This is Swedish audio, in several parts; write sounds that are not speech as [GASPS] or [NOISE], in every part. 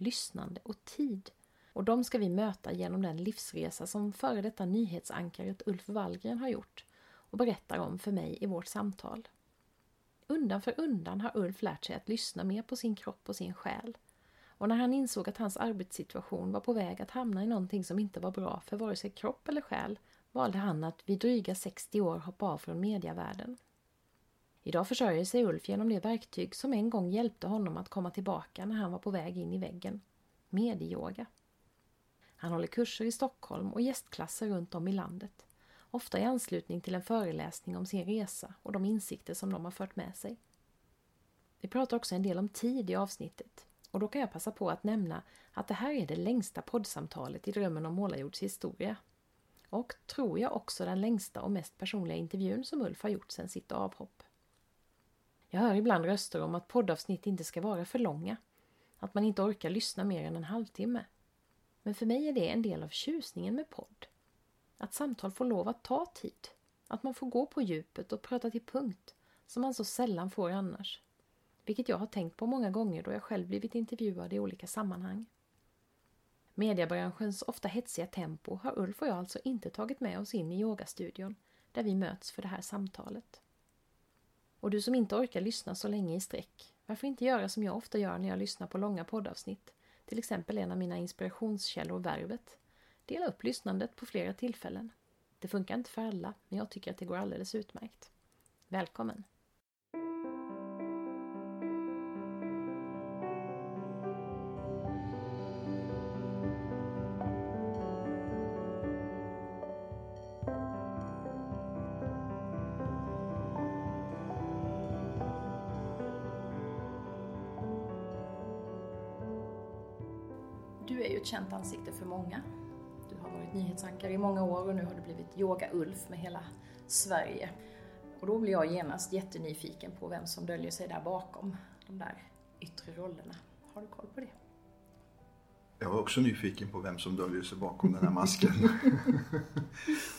lyssnande och tid. Och de ska vi möta genom den livsresa som före detta nyhetsankaret Ulf Wallgren har gjort och berättar om för mig i vårt samtal. Undan för undan har Ulf lärt sig att lyssna mer på sin kropp och sin själ. Och när han insåg att hans arbetssituation var på väg att hamna i någonting som inte var bra för vare sig kropp eller själ valde han att vid dryga 60 år hoppa av från mediavärlden. Idag försörjer sig Ulf genom det verktyg som en gång hjälpte honom att komma tillbaka när han var på väg in i väggen. Medioga. Han håller kurser i Stockholm och gästklasser runt om i landet. Ofta i anslutning till en föreläsning om sin resa och de insikter som de har fört med sig. Vi pratar också en del om tid i avsnittet och då kan jag passa på att nämna att det här är det längsta poddsamtalet i Drömmen om Målarjords historia. Och tror jag också den längsta och mest personliga intervjun som Ulf har gjort sedan sitt avhopp. Jag hör ibland röster om att poddavsnitt inte ska vara för långa. Att man inte orkar lyssna mer än en halvtimme. Men för mig är det en del av tjusningen med podd. Att samtal får lov att ta tid. Att man får gå på djupet och prata till punkt, som man så sällan får annars. Vilket jag har tänkt på många gånger då jag själv blivit intervjuad i olika sammanhang. Mediebranschens ofta hetsiga tempo har Ulf och jag alltså inte tagit med oss in i yogastudion, där vi möts för det här samtalet. Och du som inte orkar lyssna så länge i sträck, varför inte göra som jag ofta gör när jag lyssnar på långa poddavsnitt? Till exempel en av mina inspirationskällor, Värvet. Dela upp lyssnandet på flera tillfällen. Det funkar inte för alla, men jag tycker att det går alldeles utmärkt. Välkommen! Ett känt ansikte för många. Du har varit nyhetsankare i många år och nu har du blivit Yoga-Ulf med hela Sverige. Och då blir jag genast jättenyfiken på vem som döljer sig där bakom de där yttre rollerna. Har du koll på det? Jag var också nyfiken på vem som döljer sig bakom den här masken. [LAUGHS]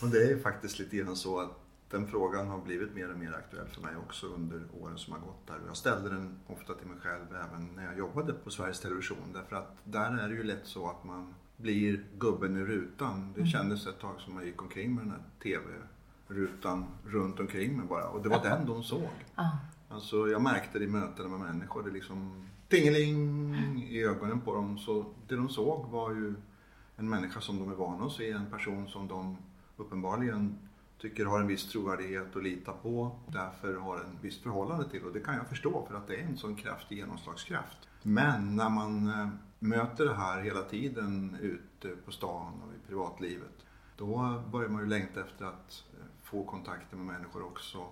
och det är faktiskt lite grann så att den frågan har blivit mer och mer aktuell för mig också under åren som har gått där. Jag ställde den ofta till mig själv även när jag jobbade på Sveriges Television. Därför att där är det ju lätt så att man blir gubben i rutan. Det mm. kändes ett tag som man gick omkring med den här TV-rutan runt omkring mig bara. Och det var den de såg. [LAUGHS] Alltså jag märkte det i mötena med människor. Det liksom tingeling i ögonen på dem. Så det de såg var ju en människa som de är vana att se. En person som de uppenbarligen tycker har en viss trovärdighet att lita på, därför har en visst förhållande till. Och det kan jag förstå för att det är en sån kraftig genomslagskraft. Men när man eh, möter det här hela tiden ute på stan och i privatlivet, då börjar man ju längta efter att eh, få kontakter med människor också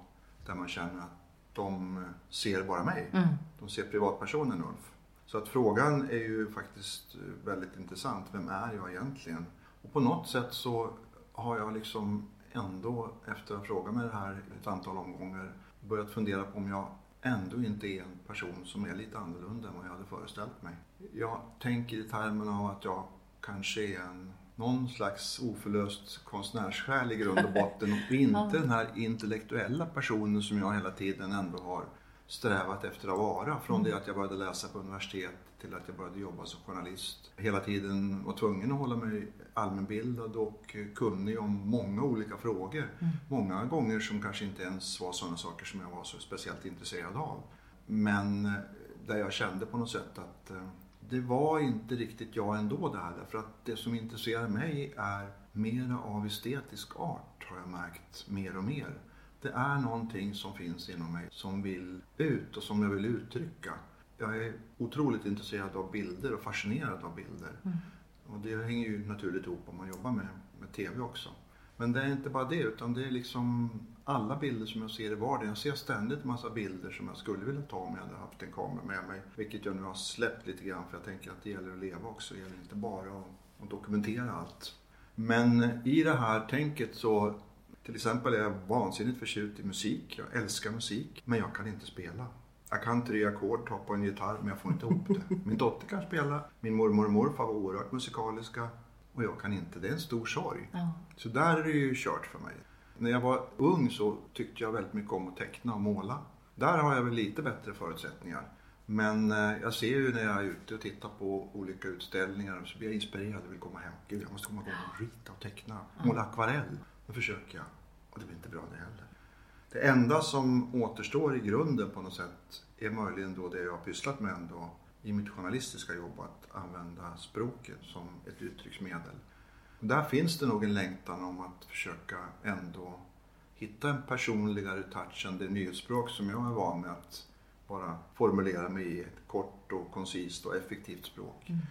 där man känner att de eh, ser bara mig. Mm. De ser privatpersonen Ulf. Så att frågan är ju faktiskt väldigt intressant. Vem är jag egentligen? Och på något sätt så har jag liksom ändå efter att fråga mig det här ett antal omgångar börjat fundera på om jag ändå inte är en person som är lite annorlunda än vad jag hade föreställt mig. Jag tänker i termerna av att jag kanske är en, någon slags oförlöst konstnärssjäl i grund och botten och [LAUGHS] inte den här intellektuella personen som jag hela tiden ändå har strävat efter att vara. Från mm. det att jag började läsa på universitet till att jag började jobba som journalist. Hela tiden var tvungen att hålla mig allmänbildad och kunnig om många olika frågor. Mm. Många gånger som kanske inte ens var sådana saker som jag var så speciellt intresserad av. Men eh, där jag kände på något sätt att eh, det var inte riktigt jag ändå det här. Därför att det som intresserar mig är mera av estetisk art har jag märkt mer och mer. Det är någonting som finns inom mig som vill ut och som jag vill uttrycka. Jag är otroligt intresserad av bilder och fascinerad av bilder. Mm. Och det hänger ju naturligt ihop om man jobbar med, med TV också. Men det är inte bara det utan det är liksom alla bilder som jag ser i vardagen. Jag ser ständigt massa bilder som jag skulle vilja ta om jag hade haft en kamera med mig. Vilket jag nu har släppt lite grann för jag tänker att det gäller att leva också. Det gäller inte bara att, att dokumentera allt. Men i det här tänket så till exempel är jag vansinnigt förtjust i musik. Jag älskar musik. Men jag kan inte spela. Jag kan tre ackord, ta på en gitarr, men jag får inte ihop det. Min dotter kan spela. Min mormor och morfar var oerhört musikaliska. Och jag kan inte. Det är en stor sorg. Ja. Så där är det ju kört för mig. När jag var ung så tyckte jag väldigt mycket om att teckna och måla. Där har jag väl lite bättre förutsättningar. Men eh, jag ser ju när jag är ute och tittar på olika utställningar så blir jag inspirerad och vill komma hem. Gud, jag måste komma igång och rita och teckna. Måla akvarell. Då försöker jag. Och det blir inte bra det heller. Det enda som återstår i grunden på något sätt är möjligen då det jag har pysslat med ändå i mitt journalistiska jobb att använda språket som ett uttrycksmedel. Där finns det nog en längtan om att försöka ändå hitta en personligare touch än det nyhetsspråk som jag är van med att bara formulera mig i ett kort och koncist och effektivt språk. Mm.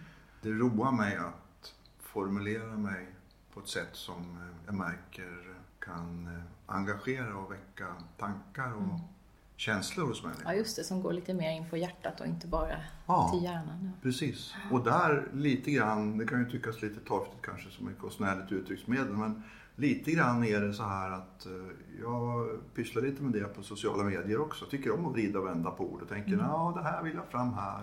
Det roar mig att formulera mig på ett sätt som jag märker kan engagera och väcka tankar och mm känslor hos människor. Ja, just det, som går lite mer in på hjärtat och inte bara ja, till hjärnan. Ja. Precis. Och där lite grann, det kan ju tyckas lite torftigt kanske som ett konstnärligt uttrycksmedel, men lite grann är det så här att eh, jag pysslar lite med det på sociala medier också. Tycker om att vrida och vända på ord och tänker, mm. ja det här vill jag fram här.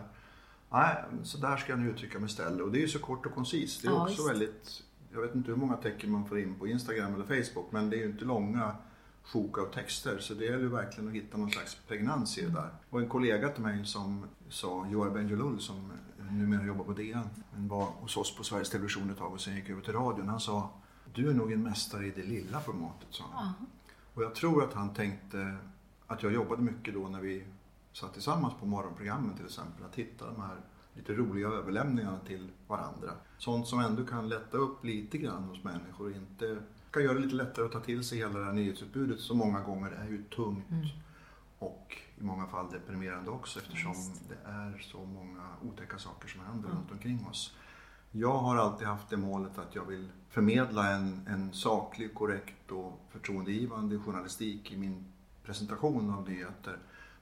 Nej, så där ska jag nu uttrycka mig istället. Och det är ju så kort och koncist. Det är ja, också väldigt, jag vet inte hur många tecken man får in på Instagram eller Facebook, men det är ju inte långa sjok av texter. Så det gäller verkligen att hitta någon slags pregnans i det där. Och en kollega till mig som sa, Joar Bendjelloul som numera jobbar på DN, men var hos oss på Sveriges Television ett tag och sen gick över till radion. Han sa, du är nog en mästare i det lilla formatet, sa han. -huh. Och jag tror att han tänkte att jag jobbade mycket då när vi satt tillsammans på morgonprogrammen till exempel, att hitta de här lite roliga överlämningarna till varandra. Sånt som ändå kan lätta upp lite grann hos människor och inte kan göra det lite lättare att ta till sig hela det här nyhetsutbudet som många gånger är ju tungt mm. och i många fall deprimerande också eftersom Just. det är så många otäcka saker som händer mm. runt omkring oss. Jag har alltid haft det målet att jag vill förmedla en, en saklig, korrekt och förtroendegivande journalistik i min presentation av nyheter.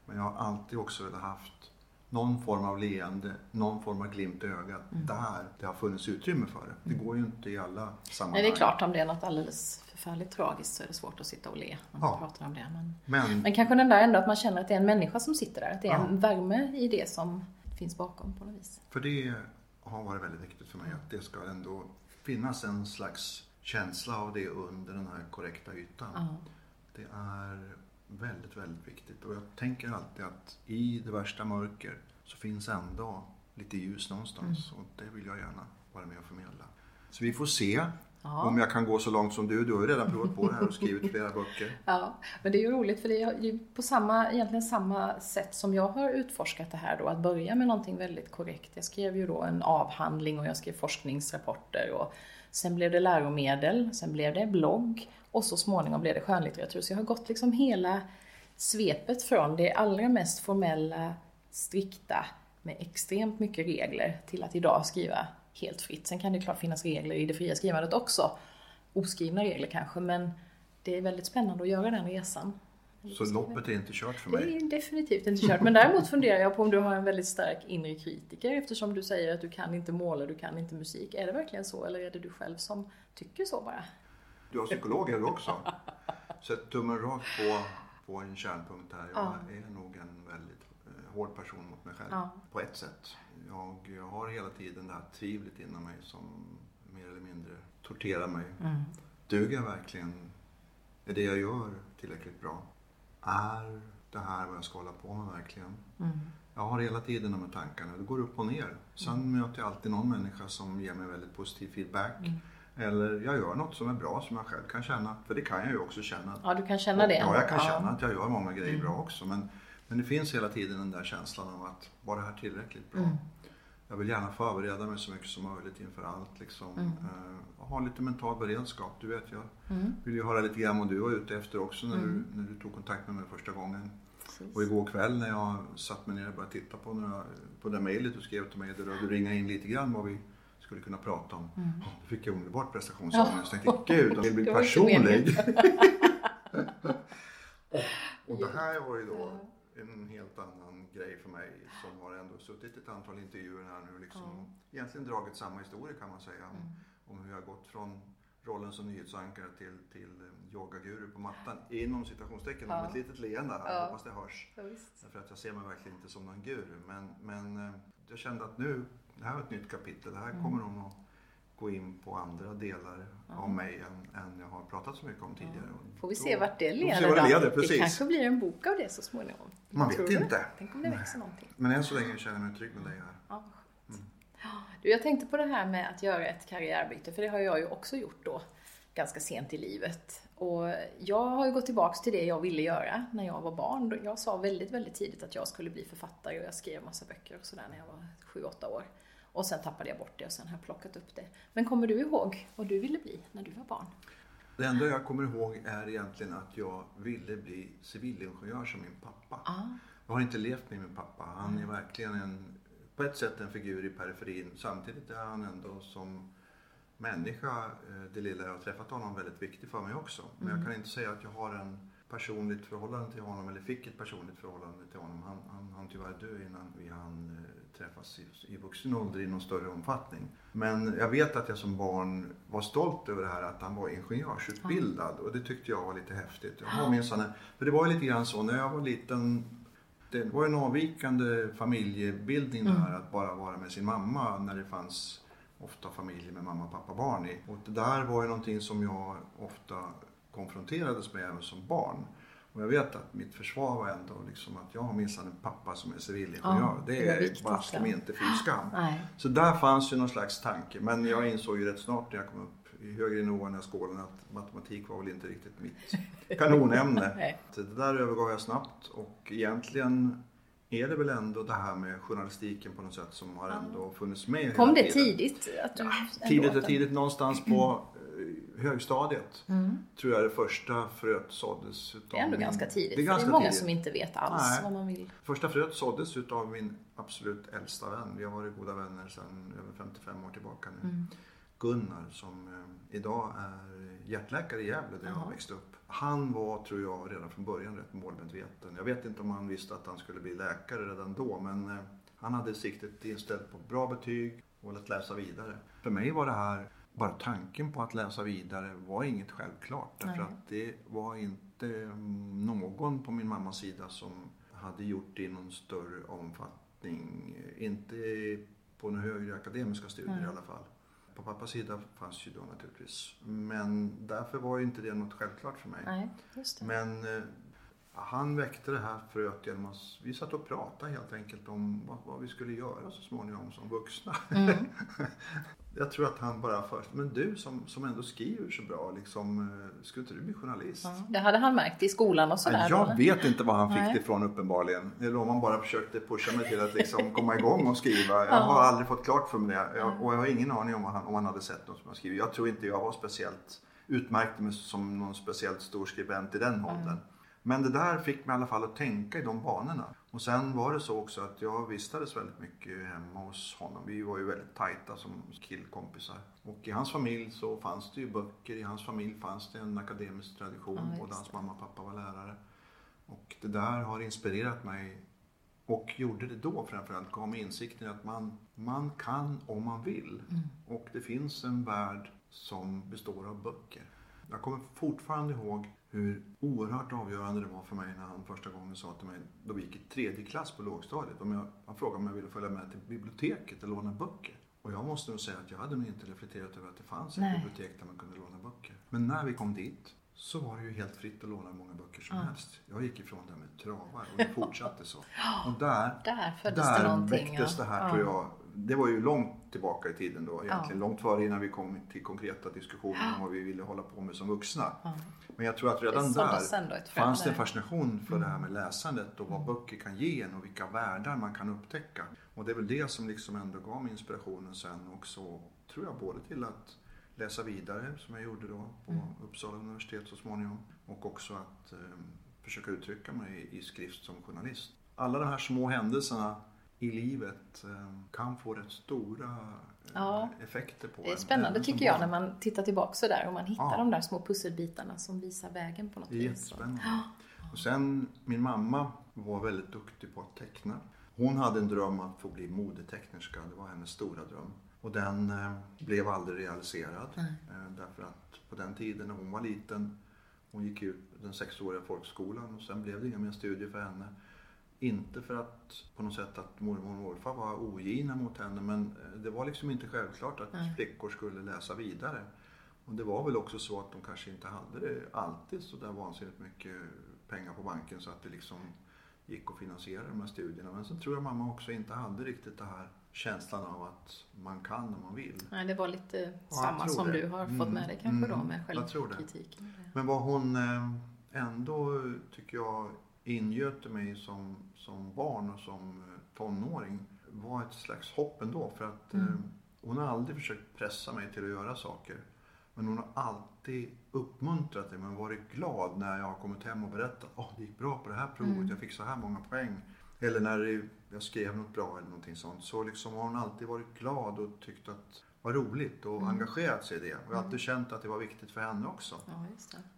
Men jag har alltid också velat haft någon form av leende, någon form av glimt i ögat mm. där det har funnits utrymme för det. Det mm. går ju inte i alla sammanhang. Nej, det är klart om det är något alldeles förfärligt tragiskt så är det svårt att sitta och le när man ja. pratar om det. Men, men, men, kanske den där ändå att man känner att det är en människa som sitter där, att det är ja. en värme i det som finns bakom på något vis. För det har varit väldigt viktigt för mig att det ska ändå finnas en slags känsla av det under den här korrekta ytan. Ja. Det är väldigt, väldigt viktigt. Och jag tänker alltid att i det värsta mörker så finns ändå lite ljus någonstans. Mm. Och det vill jag gärna vara med och förmedla. Så vi får se Ja. Om jag kan gå så långt som du. Du har ju redan provat på det här och skrivit flera böcker. [LAUGHS] Ja, men det är ju roligt för det är ju på samma, egentligen samma sätt som jag har utforskat det här då. Att börja med någonting väldigt korrekt. Jag skrev ju då en avhandling och jag skrev forskningsrapporter och sen blev det läromedel, sen blev det blogg och så småningom blev det skönlitteratur. Så jag har gått liksom hela svepet från det allra mest formella, strikta, med extremt mycket regler, till att idag skriva helt fritt. Sen kan det klart finnas regler i det fria skrivandet också. Oskrivna regler kanske, men det är väldigt spännande att göra den resan. Så loppet är inte kört för mig? Det är definitivt inte kört. Men däremot funderar jag på om du har en väldigt stark inre kritiker eftersom du säger att du kan inte måla, du kan inte musik. Är det verkligen så eller är det du själv som tycker så bara? Du har psykolog är du också. Sätt tummen rakt på, på en kärnpunkt här. Jag ja. är nog en väldigt eh, hård person mot mig själv. Ja. På ett sätt. Jag, jag har hela tiden det här tvivlet inom mig som mer eller mindre torterar mig. Mm. Duger jag verkligen? Är det jag gör tillräckligt bra? Är det här vad jag ska hålla på med verkligen? Mm. Jag har hela tiden de här tankarna. Det går upp och ner. Sen mm. möter jag alltid någon människa som ger mig väldigt positiv feedback. Mm. Eller jag gör något som är bra som jag själv kan känna. För det kan jag ju också känna. Ja, du kan känna det. Ja, jag kan ja. känna att jag gör många grejer mm. bra också. Men, men det finns hela tiden den där känslan av att var det här tillräckligt bra? Jag vill gärna förbereda mig så mycket som möjligt inför allt. Liksom. Mm. Uh, ha lite mental beredskap. Du vet, jag mm. vill ju höra lite grann vad du var ute efter också när, mm. du, när du tog kontakt med mig första gången. Precis. Och igår kväll när jag satt mig ner och började titta på, några, på det mejlet du skrev till mig, där du ringade in lite grann vad vi skulle kunna prata om. Mm. Oh, då fick jag omedelbart prestationsångest. Jag tänkte, gud, jag vill bli personlig. [LAUGHS] [LAUGHS] och, och det här var ju då en helt annan grej för mig som har ändå suttit ett antal intervjuer här nu liksom egentligen dragit samma historia kan man säga. Om, om hur jag har gått från rollen som nyhetsankare till, till eh, yogaguru på mattan inom citationstecken Ja. med ett litet leende. här. Ja. Hoppas det hörs. Ja. Därför att jag ser mig verkligen inte som någon guru. Men, men eh, jag kände att nu, det här är ett nytt kapitel. Det här Mm. kommer hon att gå in på andra delar av mig än, än jag har pratat så mycket om tidigare. Och Får vi då- se vart det leder vad det då. leder, Det kanske blir en bok av det så småningom. Man vet du? inte. Tänk om det växer någonting. Men än så länge känner jag mig trygg med dig här. Ja, Du, jag tänkte på det här med att göra ett karriärbyte, för det har jag ju också gjort då ganska sent i livet. Och jag har ju gått tillbaks till det jag ville göra när jag var barn. Jag sa väldigt, väldigt tidigt att jag skulle bli författare och jag skrev massa böcker och sådär när jag var 7-8 år. Och sen tappade jag bort det och sen har jag plockat upp det. Men kommer du ihåg vad du ville bli när du var barn? Det enda jag kommer ihåg är egentligen att jag ville bli civilingenjör som min pappa. Ah, Jag har inte levt med min pappa. Han är verkligen en, på ett sätt en figur i periferin. Samtidigt är han ändå som människa, eh, det lilla jag har träffat honom, väldigt viktig för mig också. Men jag kan inte säga att jag har en personligt förhållande till honom eller fick ett personligt förhållande till honom. Han, han, han tyvärr dö innan vi hann eh, träffas i, i vuxen ålder i någon större omfattning. Men jag vet att jag som barn var stolt över det här att han var ingenjörsutbildad och det tyckte jag var lite häftigt. Jag har minsann för det var ju lite grann så när jag var liten det var en avvikande familjebildning det här att bara vara med sin mamma när det fanns ofta familjer med mamma, pappa, barn i. Och det där var ju någonting som jag ofta konfronterades med även som barn. Och jag vet att mitt försvar var ändå liksom att jag har minsann en pappa som är civilingenjör. Ja, det är viktigt, baske ja. inte fy skam. [GASPS] nej. Så där fanns ju någon slags tanke. Men jag insåg ju rätt snart när jag kom upp i högre nivå i skålen att matematik var väl inte riktigt mitt [LAUGHS] kanonämne. [LAUGHS] Så det där övergav jag snabbt och egentligen är det väl ändå det här med journalistiken på något sätt som har ändå funnits med Kom det tiden. tidigt? Att du ändå Tidigt och tidigt någonstans på [CLEARS THROAT] högstadiet. Mm. Tror jag det första fröet såddes. Utav Det är ändå min- ganska tidigt. Det är för ganska det är många tidigt. som inte vet alls Nej. vad man vill. Första fröet såddes utav min absolut äldsta vän. Vi har varit goda vänner sedan över 55 år tillbaka nu. Mm. Gunnar som eh, idag är hjärtläkare i Gävle där jag Jaha. växte upp. Han var, tror jag, redan från början rätt målmedveten. Jag vet inte om han visste att han skulle bli läkare redan då men eh, han hade siktet inställt på bra betyg och att läsa vidare. För mig var det här, bara tanken på att läsa vidare var inget självklart. Därför Nej. att det var inte mm, någon på min mammas sida som hade gjort det i någon större omfattning. Inte på några högre akademiska studier Nej. i alla fall. På pappas sida fanns ju då naturligtvis. Men därför var ju inte det något självklart för mig. Nej, just det. Men eh, han väckte det här fröet genom att vi satt och pratade helt enkelt om vad, vad vi skulle göra så småningom som vuxna. Mm. [LAUGHS] Jag tror att han bara först, men du som, som ändå skriver så bra, liksom, eh, skulle inte du bli journalist? Ja, det hade han märkt i skolan och sådär. Ja, då, jag eller? vet inte var han fick Nej. det ifrån uppenbarligen. Eller om han bara försökte pusha mig till att liksom komma igång och skriva. Jag Ja. har aldrig fått klart för mig det. Jag, och jag har ingen aning om, vad han, om han hade sett något som jag skrivit. Jag tror inte jag var speciellt, utmärkte mig som någon speciellt stor skribent i den åldern. Men det där fick mig i alla fall att tänka i de banorna. Och sen var det så också att jag vistades väldigt mycket hemma hos honom. Vi var ju väldigt tajta som killkompisar. Och i hans familj så fanns det ju böcker. I hans familj fanns det en akademisk tradition. Ja, Både hans mamma och pappa var lärare. Och det där har inspirerat mig och gjorde det då framförallt, gav mig insikten att man, man kan om man vill. Mm. Och det finns en värld som består av böcker. Jag kommer fortfarande ihåg hur oerhört avgörande det var för mig när han första gången sa till mig, då vi gick i tredje klass på lågstadiet, om jag, han frågade om jag ville följa med till biblioteket och låna böcker. Och jag måste nog säga att jag hade nog inte reflekterat över att det fanns ett Nej. bibliotek där man kunde låna böcker. Men när vi kom dit så var det ju helt fritt att låna många böcker som Ja. helst. Jag gick ifrån det med travar och det fortsatte så. [GASPS] Och där, Där där det väcktes ja. det här tror jag. Det var ju långt tillbaka i tiden då egentligen. Långt före innan vi kom till konkreta diskussioner om vad vi ville hålla på med som vuxna. Ja. Men jag tror att redan där fanns det en fascination för det här Mm. med läsandet och vad böcker kan ge en och vilka världar man kan upptäcka. Och det är väl det som liksom ändå gav mig inspirationen sen också, tror jag, både till att läsa vidare som jag gjorde då på Mm. Uppsala universitet så småningom och också att eh, försöka uttrycka mig i skrift som journalist. Alla de här små händelserna i livet eh, kan få rätt stora eh, Ja. effekter på Det är en. spännande som tycker jag när man tittar tillbaka så där och man hittar Ja. de där små pusselbitarna som visar vägen på något Det är vis. jättespännande. Och sen, min mamma var väldigt duktig på att teckna. Hon hade en dröm att få bli modetecknerska. Det var hennes stora dröm. Och den eh, blev aldrig realiserad. Nej. Eh, därför att på den tiden när hon var liten, hon gick ut den sexåriga folkskolan och sen blev det inga mer studier för henne. Inte för att på något sätt att mormor och morfar var ogina mot henne men eh, det var liksom inte självklart att Nej. flickor skulle läsa vidare. Och det var väl också så att de kanske inte hade det alltid så där vansinnigt mycket pengar på banken så att det liksom gick att finansiera de här studierna. Men sen tror jag mamma också inte hade riktigt det här känslan av att man kan när man vill. Nej, det var lite jag samma som det. du har fått Mm, med dig kanske då mm, med tror det. självkritiken. Men vad hon eh, ändå, tycker jag, ingöt mig som, som barn och som eh, tonåring var ett slags hopp ändå. För att eh, Mm. hon har aldrig försökt pressa mig till att göra saker. Men hon har alltid uppmuntrat mig och varit glad när jag har kommit hem och berättat att det gick bra på det här provet, Mm. jag fick så här många poäng. Eller när jag skrev något bra eller någonting sånt. Så liksom har hon alltid varit glad och tyckt att var roligt och Mm. engagerat sig i det. Och jag har alltid känt att det var viktigt för henne också Ja,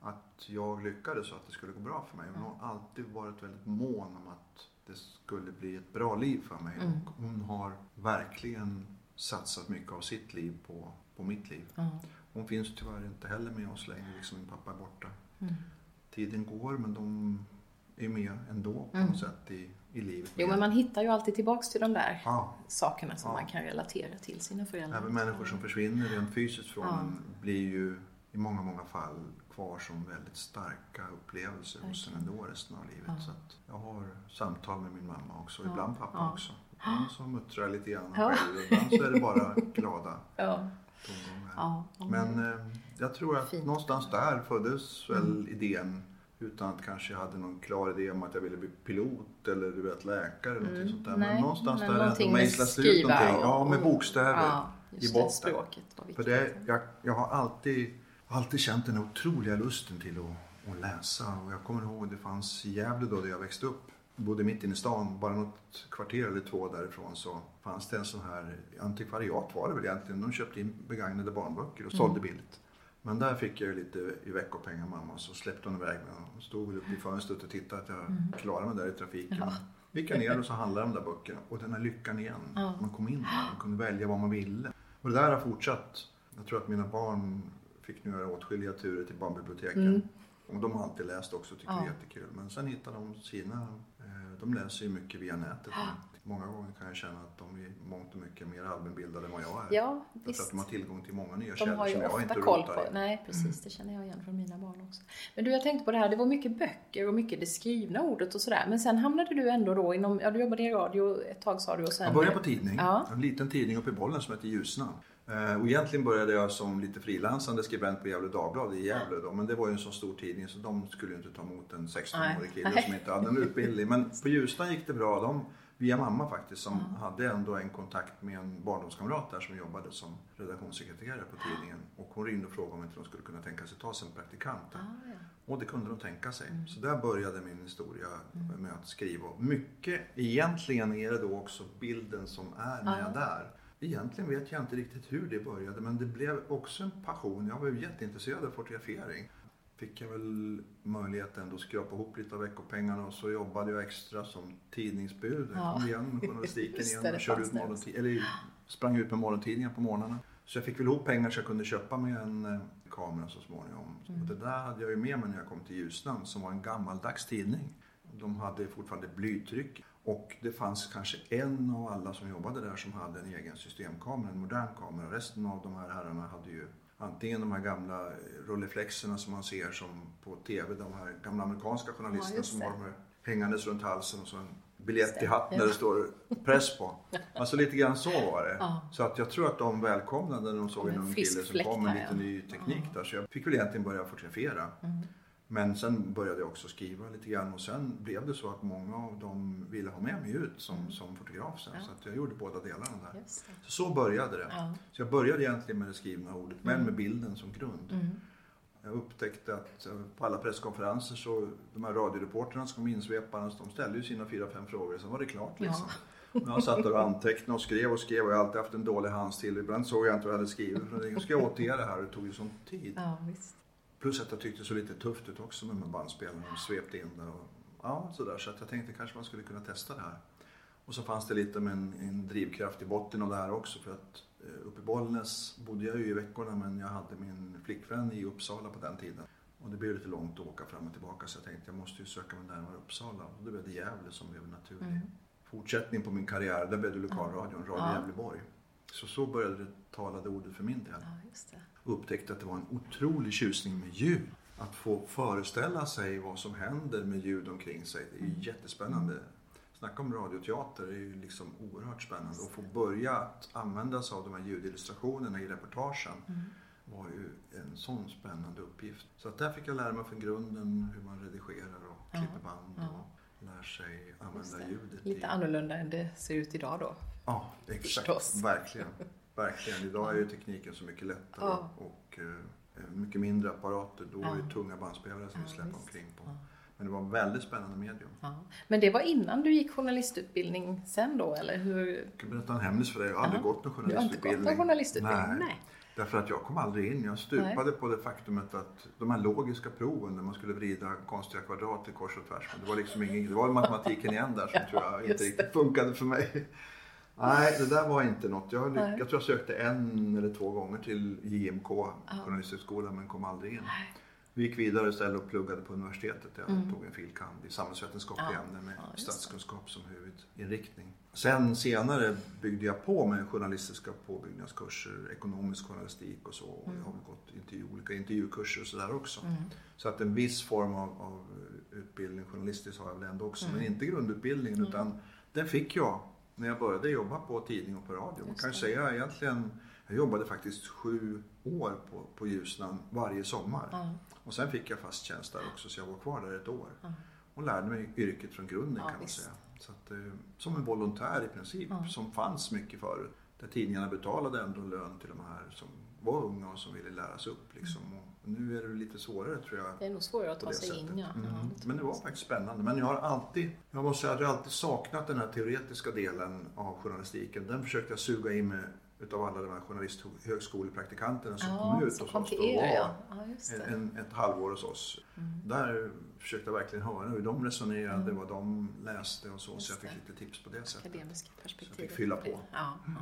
att jag lyckades och att det skulle gå bra för mig. Hon har alltid varit väldigt mån om att det skulle bli ett bra liv för mig. Mm. Och hon har verkligen satsat mycket av sitt liv på, på mitt liv. Ja. Hon finns tyvärr inte heller med oss längre, liksom min pappa är borta. Mm. Tiden går men de är med ändå på Mm. något sätt i, i livet. Jo, men man hittar ju alltid tillbaks till de där Ja, sakerna som Ja. man kan relatera till sina föräldrar. även människor som försvinner rent fysiskt från Ja. en blir ju i många, många fall kvar som väldigt starka upplevelser hos en ändå resten av livet. Ja. Så att jag har samtal med min mamma också, Ja. ibland pappa Ja. också. Ibland så muttrar jag lite grann Ja. själv, ibland så är det bara glada [LAUGHS] Ja. tongångar. Men eh, jag tror att Fint. någonstans där föddes väl Mm. idén utan att kanske jag hade någon klar idé om att jag ville bli pilot eller du vet, läkare eller Mm, sånt där. nej, Men någonstans men där ändå med mejslas det ut någonting. och- ja, med bokstäver Ja, i det, botten. språket var För det, jag, jag har alltid, alltid känt den otroliga lusten till att, att läsa. Och jag kommer ihåg det fanns i Gävle då där jag växte upp. Jag bodde mitt inne i stan, bara något kvarter eller två därifrån så fanns det en sån här antikvariat var det väl egentligen. De köpte in begagnade barnböcker och sålde billigt. Men där fick jag ju lite i veckopengar mamma så släppte hon iväg mig. Hon stod uppe i fönstret och tittade att jag klarade mig där i trafiken. Ja. Gick jag ner och så handlade de där böckerna. Och den här lyckan igen. Ja. Man kom in där, man kunde välja vad man ville. Och det där har fortsatt. Jag tror att mina barn fick nu göra åtskilliga turer till barnbiblioteken. Mm. Och de har alltid läst också, tycker Ja. det är jättekul. Men sen hittar de sina, eh, de läser ju mycket via nätet. Många gånger kan jag känna att de är mångt och mycket mer allmänbildade än vad jag är. Ja, Därför att visst. de har tillgång till många nya De källor har ju som jag ofta inte koll på. i. Nej, precis. Det känner jag igen från mina barn också. Men du, jag tänkte på det här. Det var mycket böcker och mycket det skrivna ordet och sådär. Men sen hamnade du ändå då inom, ja du jobbade i radio ett tag sa du och sen... Jag började på tidning, Ja. en liten tidning uppe i Bollen som heter Ljusnan. Eh, Och egentligen började jag som lite frilansande skribent på Gävle Dagblad i Gävle då, men det var ju en så stor tidning så de skulle ju inte ta emot en 16-årig Nej. kille som inte hade en utbildning. Men på Ljusnan gick det bra, de, via mamma faktiskt, som Mm. hade ändå en kontakt med en barndomskamrat där som jobbade som redaktionssekreterare på tidningen. Och hon ringde och frågade om inte de skulle kunna tänka sig ta sig en praktikant. Ah, ja. Och det kunde de tänka sig. Mm. Så där började min historia med att skriva. Mycket, egentligen är det då också bilden som är när jag är där. Egentligen vet jag inte riktigt hur det började men det blev också en passion. Jag var ju jätteintresserad av fotografering. Fick jag väl möjlighet ändå att skrapa ihop lite av veckopengarna och så jobbade jag extra som tidningsbud. [LAUGHS] Jag Ja. kom igen med journalistiken igen och körde ut morgontid- eller sprang ut med morgontidningar på morgnarna. Så jag fick väl ihop pengar så jag kunde köpa mig en eh, kamera så småningom. Mm. Och det där hade jag ju med mig när jag kom till Ljusnan som var en gammaldags tidning. De hade fortfarande blytryck och det fanns kanske en av alla som jobbade där som hade en egen systemkamera, en modern kamera. Resten av de här herrarna hade ju antingen de här gamla rolleiflexerna som man ser som på TV, de här gamla amerikanska journalisterna just som har de här hängandes runt halsen och så en biljett i hatten ja. där det står press på. [LAUGHS] Alltså lite grann så var det. Ja. Så att jag tror att de välkomnade när de såg en ung kille som kom med lite ja. ny teknik där. Så jag fick väl egentligen börja fotografera. Mm. Men sen började jag också skriva lite grann och sen blev det så att många av dem ville ha med mig ut som, som fotograf sen. Mm. Ja. Så jag gjorde båda delarna där. Så, så började det. Ja. Så jag började egentligen med det skrivna ordet men med bilden som grund. Mm. Jag upptäckte att eh, på alla presskonferenser så de här radioreportrarna som kom insvepandes de ställde ju sina fyra, fem frågor sen var det klart liksom. Jag satt där och antecknade och skrev och skrev och jag har alltid haft en dålig handstil. Ibland såg jag inte vad jag hade skrivit. Jag ska jag återge det här och det tog ju sån tid. Ja, visst. Plus att jag tyckte det såg lite tufft ut också med de här bandspelarna. De svepte in där och ja, sådär. Så att jag tänkte kanske man skulle kunna testa det här. Och så fanns det lite med en, en drivkraft i botten av det här också. För att eh, uppe i Bollnäs bodde jag ju i veckorna men jag hade min flickvän i Uppsala på den tiden. Och det blev lite långt att åka fram och tillbaka så jag tänkte jag måste ju söka mig närmare Uppsala. Och då blev det Gävle som blev naturlig Mm. fortsättning på min karriär. Där blev det lokalradion, Radio Ja. Gävleborg. Så så började det talade ordet för min del. Ja, upptäckte att det var en otrolig tjusning med ljud. Att få föreställa sig vad som händer med ljud omkring sig. Det är ju jättespännande. Snacka om radioteater, det är ju liksom oerhört spännande. Och få börja att använda sig av de här ljudillustrationerna i reportagen var ju en sån spännande uppgift. Så att där fick jag lära mig från grunden hur man redigerar och klipper band och lär sig använda det. ljudet. Lite i... annorlunda än det ser ut idag då. Ja, exakt. Förstås. [LAUGHS] Verkligen. Verkligen. Idag är ju tekniken så mycket lättare Ja. och eh, mycket mindre apparater. Då är det tunga bandspelare som vi Ja, släpper visst. omkring på. Ja. Men det var en väldigt spännande medium. Ja. Men det var innan du gick journalistutbildning sen då, eller hur? Jag kan berätta en hemlis för dig. Jag har aldrig gått någon Du har inte gått journalistutbildning. någon journalistutbildning? Nej. Nej. Därför att jag kom aldrig in. Jag stupade på det faktumet att de här logiska proven där man skulle vrida konstiga kvadrater kors och tvärs. Men det var liksom ingen, det var matematiken igen där som [LAUGHS] Ja, tror jag inte riktigt funkade för mig. Nej, det där var inte något. Jag, Nej. jag tror jag sökte en eller två gånger till JMK, Journalisthögskolan, men kom aldrig in. Vi gick vidare istället och pluggade på universitetet. Jag tog en filkand i samhällsvetenskapliga Mm. Ja. ämnen med Ja, statskunskap som huvudinriktning. Sen senare byggde jag på med journalistiska påbyggnadskurser, ekonomisk journalistik och så. Mm. jag har väl gått intervju, olika intervjukurser och sådär också. Så att en viss form av, av utbildning journalistiskt har jag väl ändå också. Mm. Men inte grundutbildningen utan den fick jag när jag började jobba på tidning och på radio. Man kan säga egentligen, jag jobbade faktiskt sju år på, på Ljusnan varje sommar. Ja. Och sen fick jag fast tjänst där också så jag var kvar där ett år. Ja. Och lärde mig yrket från grunden Ja, kan man visst. säga. Så att, eh, som en volontär i princip, Ja. som fanns mycket förut. Där tidningarna betalade ändå lön till de här som var unga och som ville läras upp. Liksom. Och nu är det lite svårare tror jag. Det är nog svårare att ta sig sättet. in, ja. Mm. tror Men det var faktiskt spännande. Men jag har alltid, jag måste säga att jag har alltid saknat den här teoretiska delen av journalistiken. Den försökte jag suga in med utav alla de här journalisthögskolepraktikanterna som Ja, kom ut hos oss. er, var ja. ja en, en, ett halvår hos oss. Mm. Där försökte verkligen höra hur de resonerade, vad de läste och så. Just så jag fick det. lite tips på det sättet. Akademiska Så jag perspektivet. fick fylla på. Ja, ja.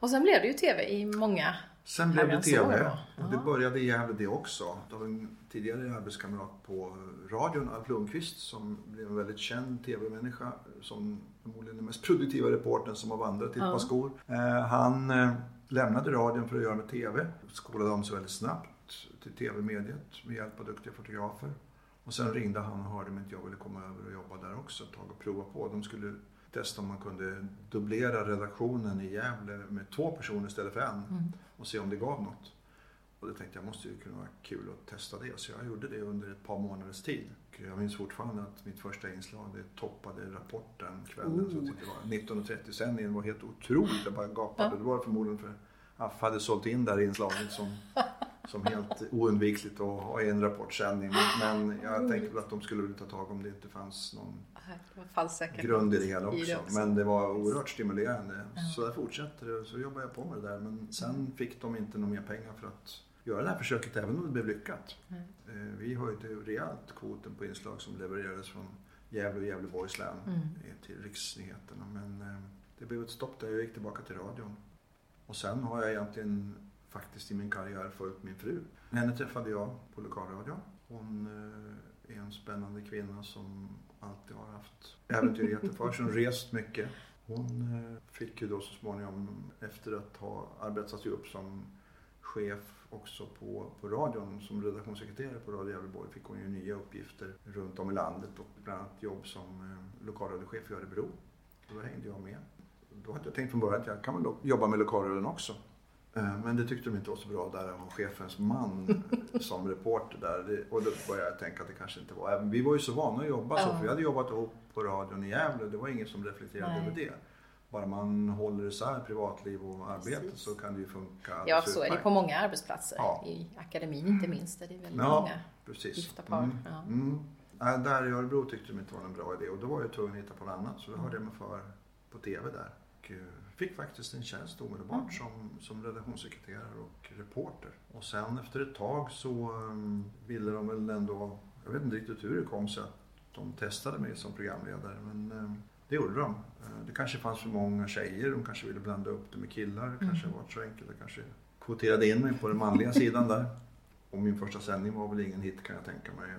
Och sen blev det ju TV i många Sen blev det TV och det Ja. började i Gävle det också. Det var en tidigare arbetskamrat på radion, Alf Lundqvist, som blev en väldigt känd TV-människa. Som förmodligen den mest produktiva reportern som har vandrat i ett Ja. par skor. Eh, han eh, lämnade radion för att göra med TV. Skolade om sig väldigt snabbt till TV-mediet med hjälp av duktiga fotografer. Och sen ringde han och hörde om inte jag ville komma över och jobba där också ett tag och prova på. De skulle testa om man kunde dubblera redaktionen i Gävle med två personer istället för en Mm. och se om det gav något. Och det tänkte jag måste ju kunna vara kul att testa det. Så jag gjorde det under ett par månaders tid. Jag minns fortfarande att mitt första inslag det toppade rapporten kvällen. Så Oh. det var 19.30 sändningen var helt otroligt. Jag bara gapade. Ja. Det var förmodligen för Aff hade sålt in där inslaget som, [LAUGHS] som helt oundvikligt att ha i en rapportsändning. Men, jag tänkte väl att de skulle ta tag om det inte fanns någon grund i det hela också. Men det var oerhört stimulerande. Så där fortsatte det och så jobbade jag på med det där. Men sen fick de inte några mer pengar för att göra det här försöket även om det blev lyckat. Nej. Eh, Vi höjde rejält kvoten på inslag som levererades från Gävle och Gävleborgs län Mm. till riksnyheterna. Men eh, det blev ett stopp där. Jag gick tillbaka till radion. Och sen har jag egentligen faktiskt i min karriär följt min fru. Henne träffade jag på lokalradion. Hon eh, är en spännande kvinna som alltid har haft äventyrligheter för sig. Hon rest mycket. Hon eh, fick ju då så småningom, efter att ha arbetat sig upp som chef också på, på radion, som redaktionssekreterare på Radio Gävleborg, fick hon ju nya uppgifter runt om i landet och bland annat jobb som eh, lokalradiochef i Örebro. Och då hängde jag med. Då hade jag tänkt från början att jag kan väl jobba med lokalradion också. Eh, Men det tyckte de inte var så bra där att ha chefens man [LAUGHS] som reporter där. Och då började jag tänka att det kanske inte var. Vi var ju så vana att jobba så, för vi hade jobbat ihop på radion i Gävle. Det var ingen som reflekterade Nej. över det. Bara man håller isär privatliv och arbete Precis. så kan det ju funka Ja, så är det på många arbetsplatser. Ja. I akademin inte minst. Där det är väldigt Ja. många Precis. gifta par. Mm. Ja. Mm. Där i Örebro tyckte de inte var en bra idé och då var jag tvungen att hitta på något annat. Så då hörde jag mig för på TV där. Eh, fick faktiskt en tjänst omedelbart Mm. som, som redaktionssekreterare och reporter. Och sen efter ett tag så um, ville de väl ändå, jag vet inte riktigt hur det kom sig att de testade mig som programledare men um, det gjorde de. Eh, Det kanske fanns för många tjejer, de kanske ville blanda upp det med killar. Det kanske Mm. var så enkelt, jag kanske kvoterade in mig på den manliga sidan där. Och min första sändning var väl ingen hit kan jag tänka mig.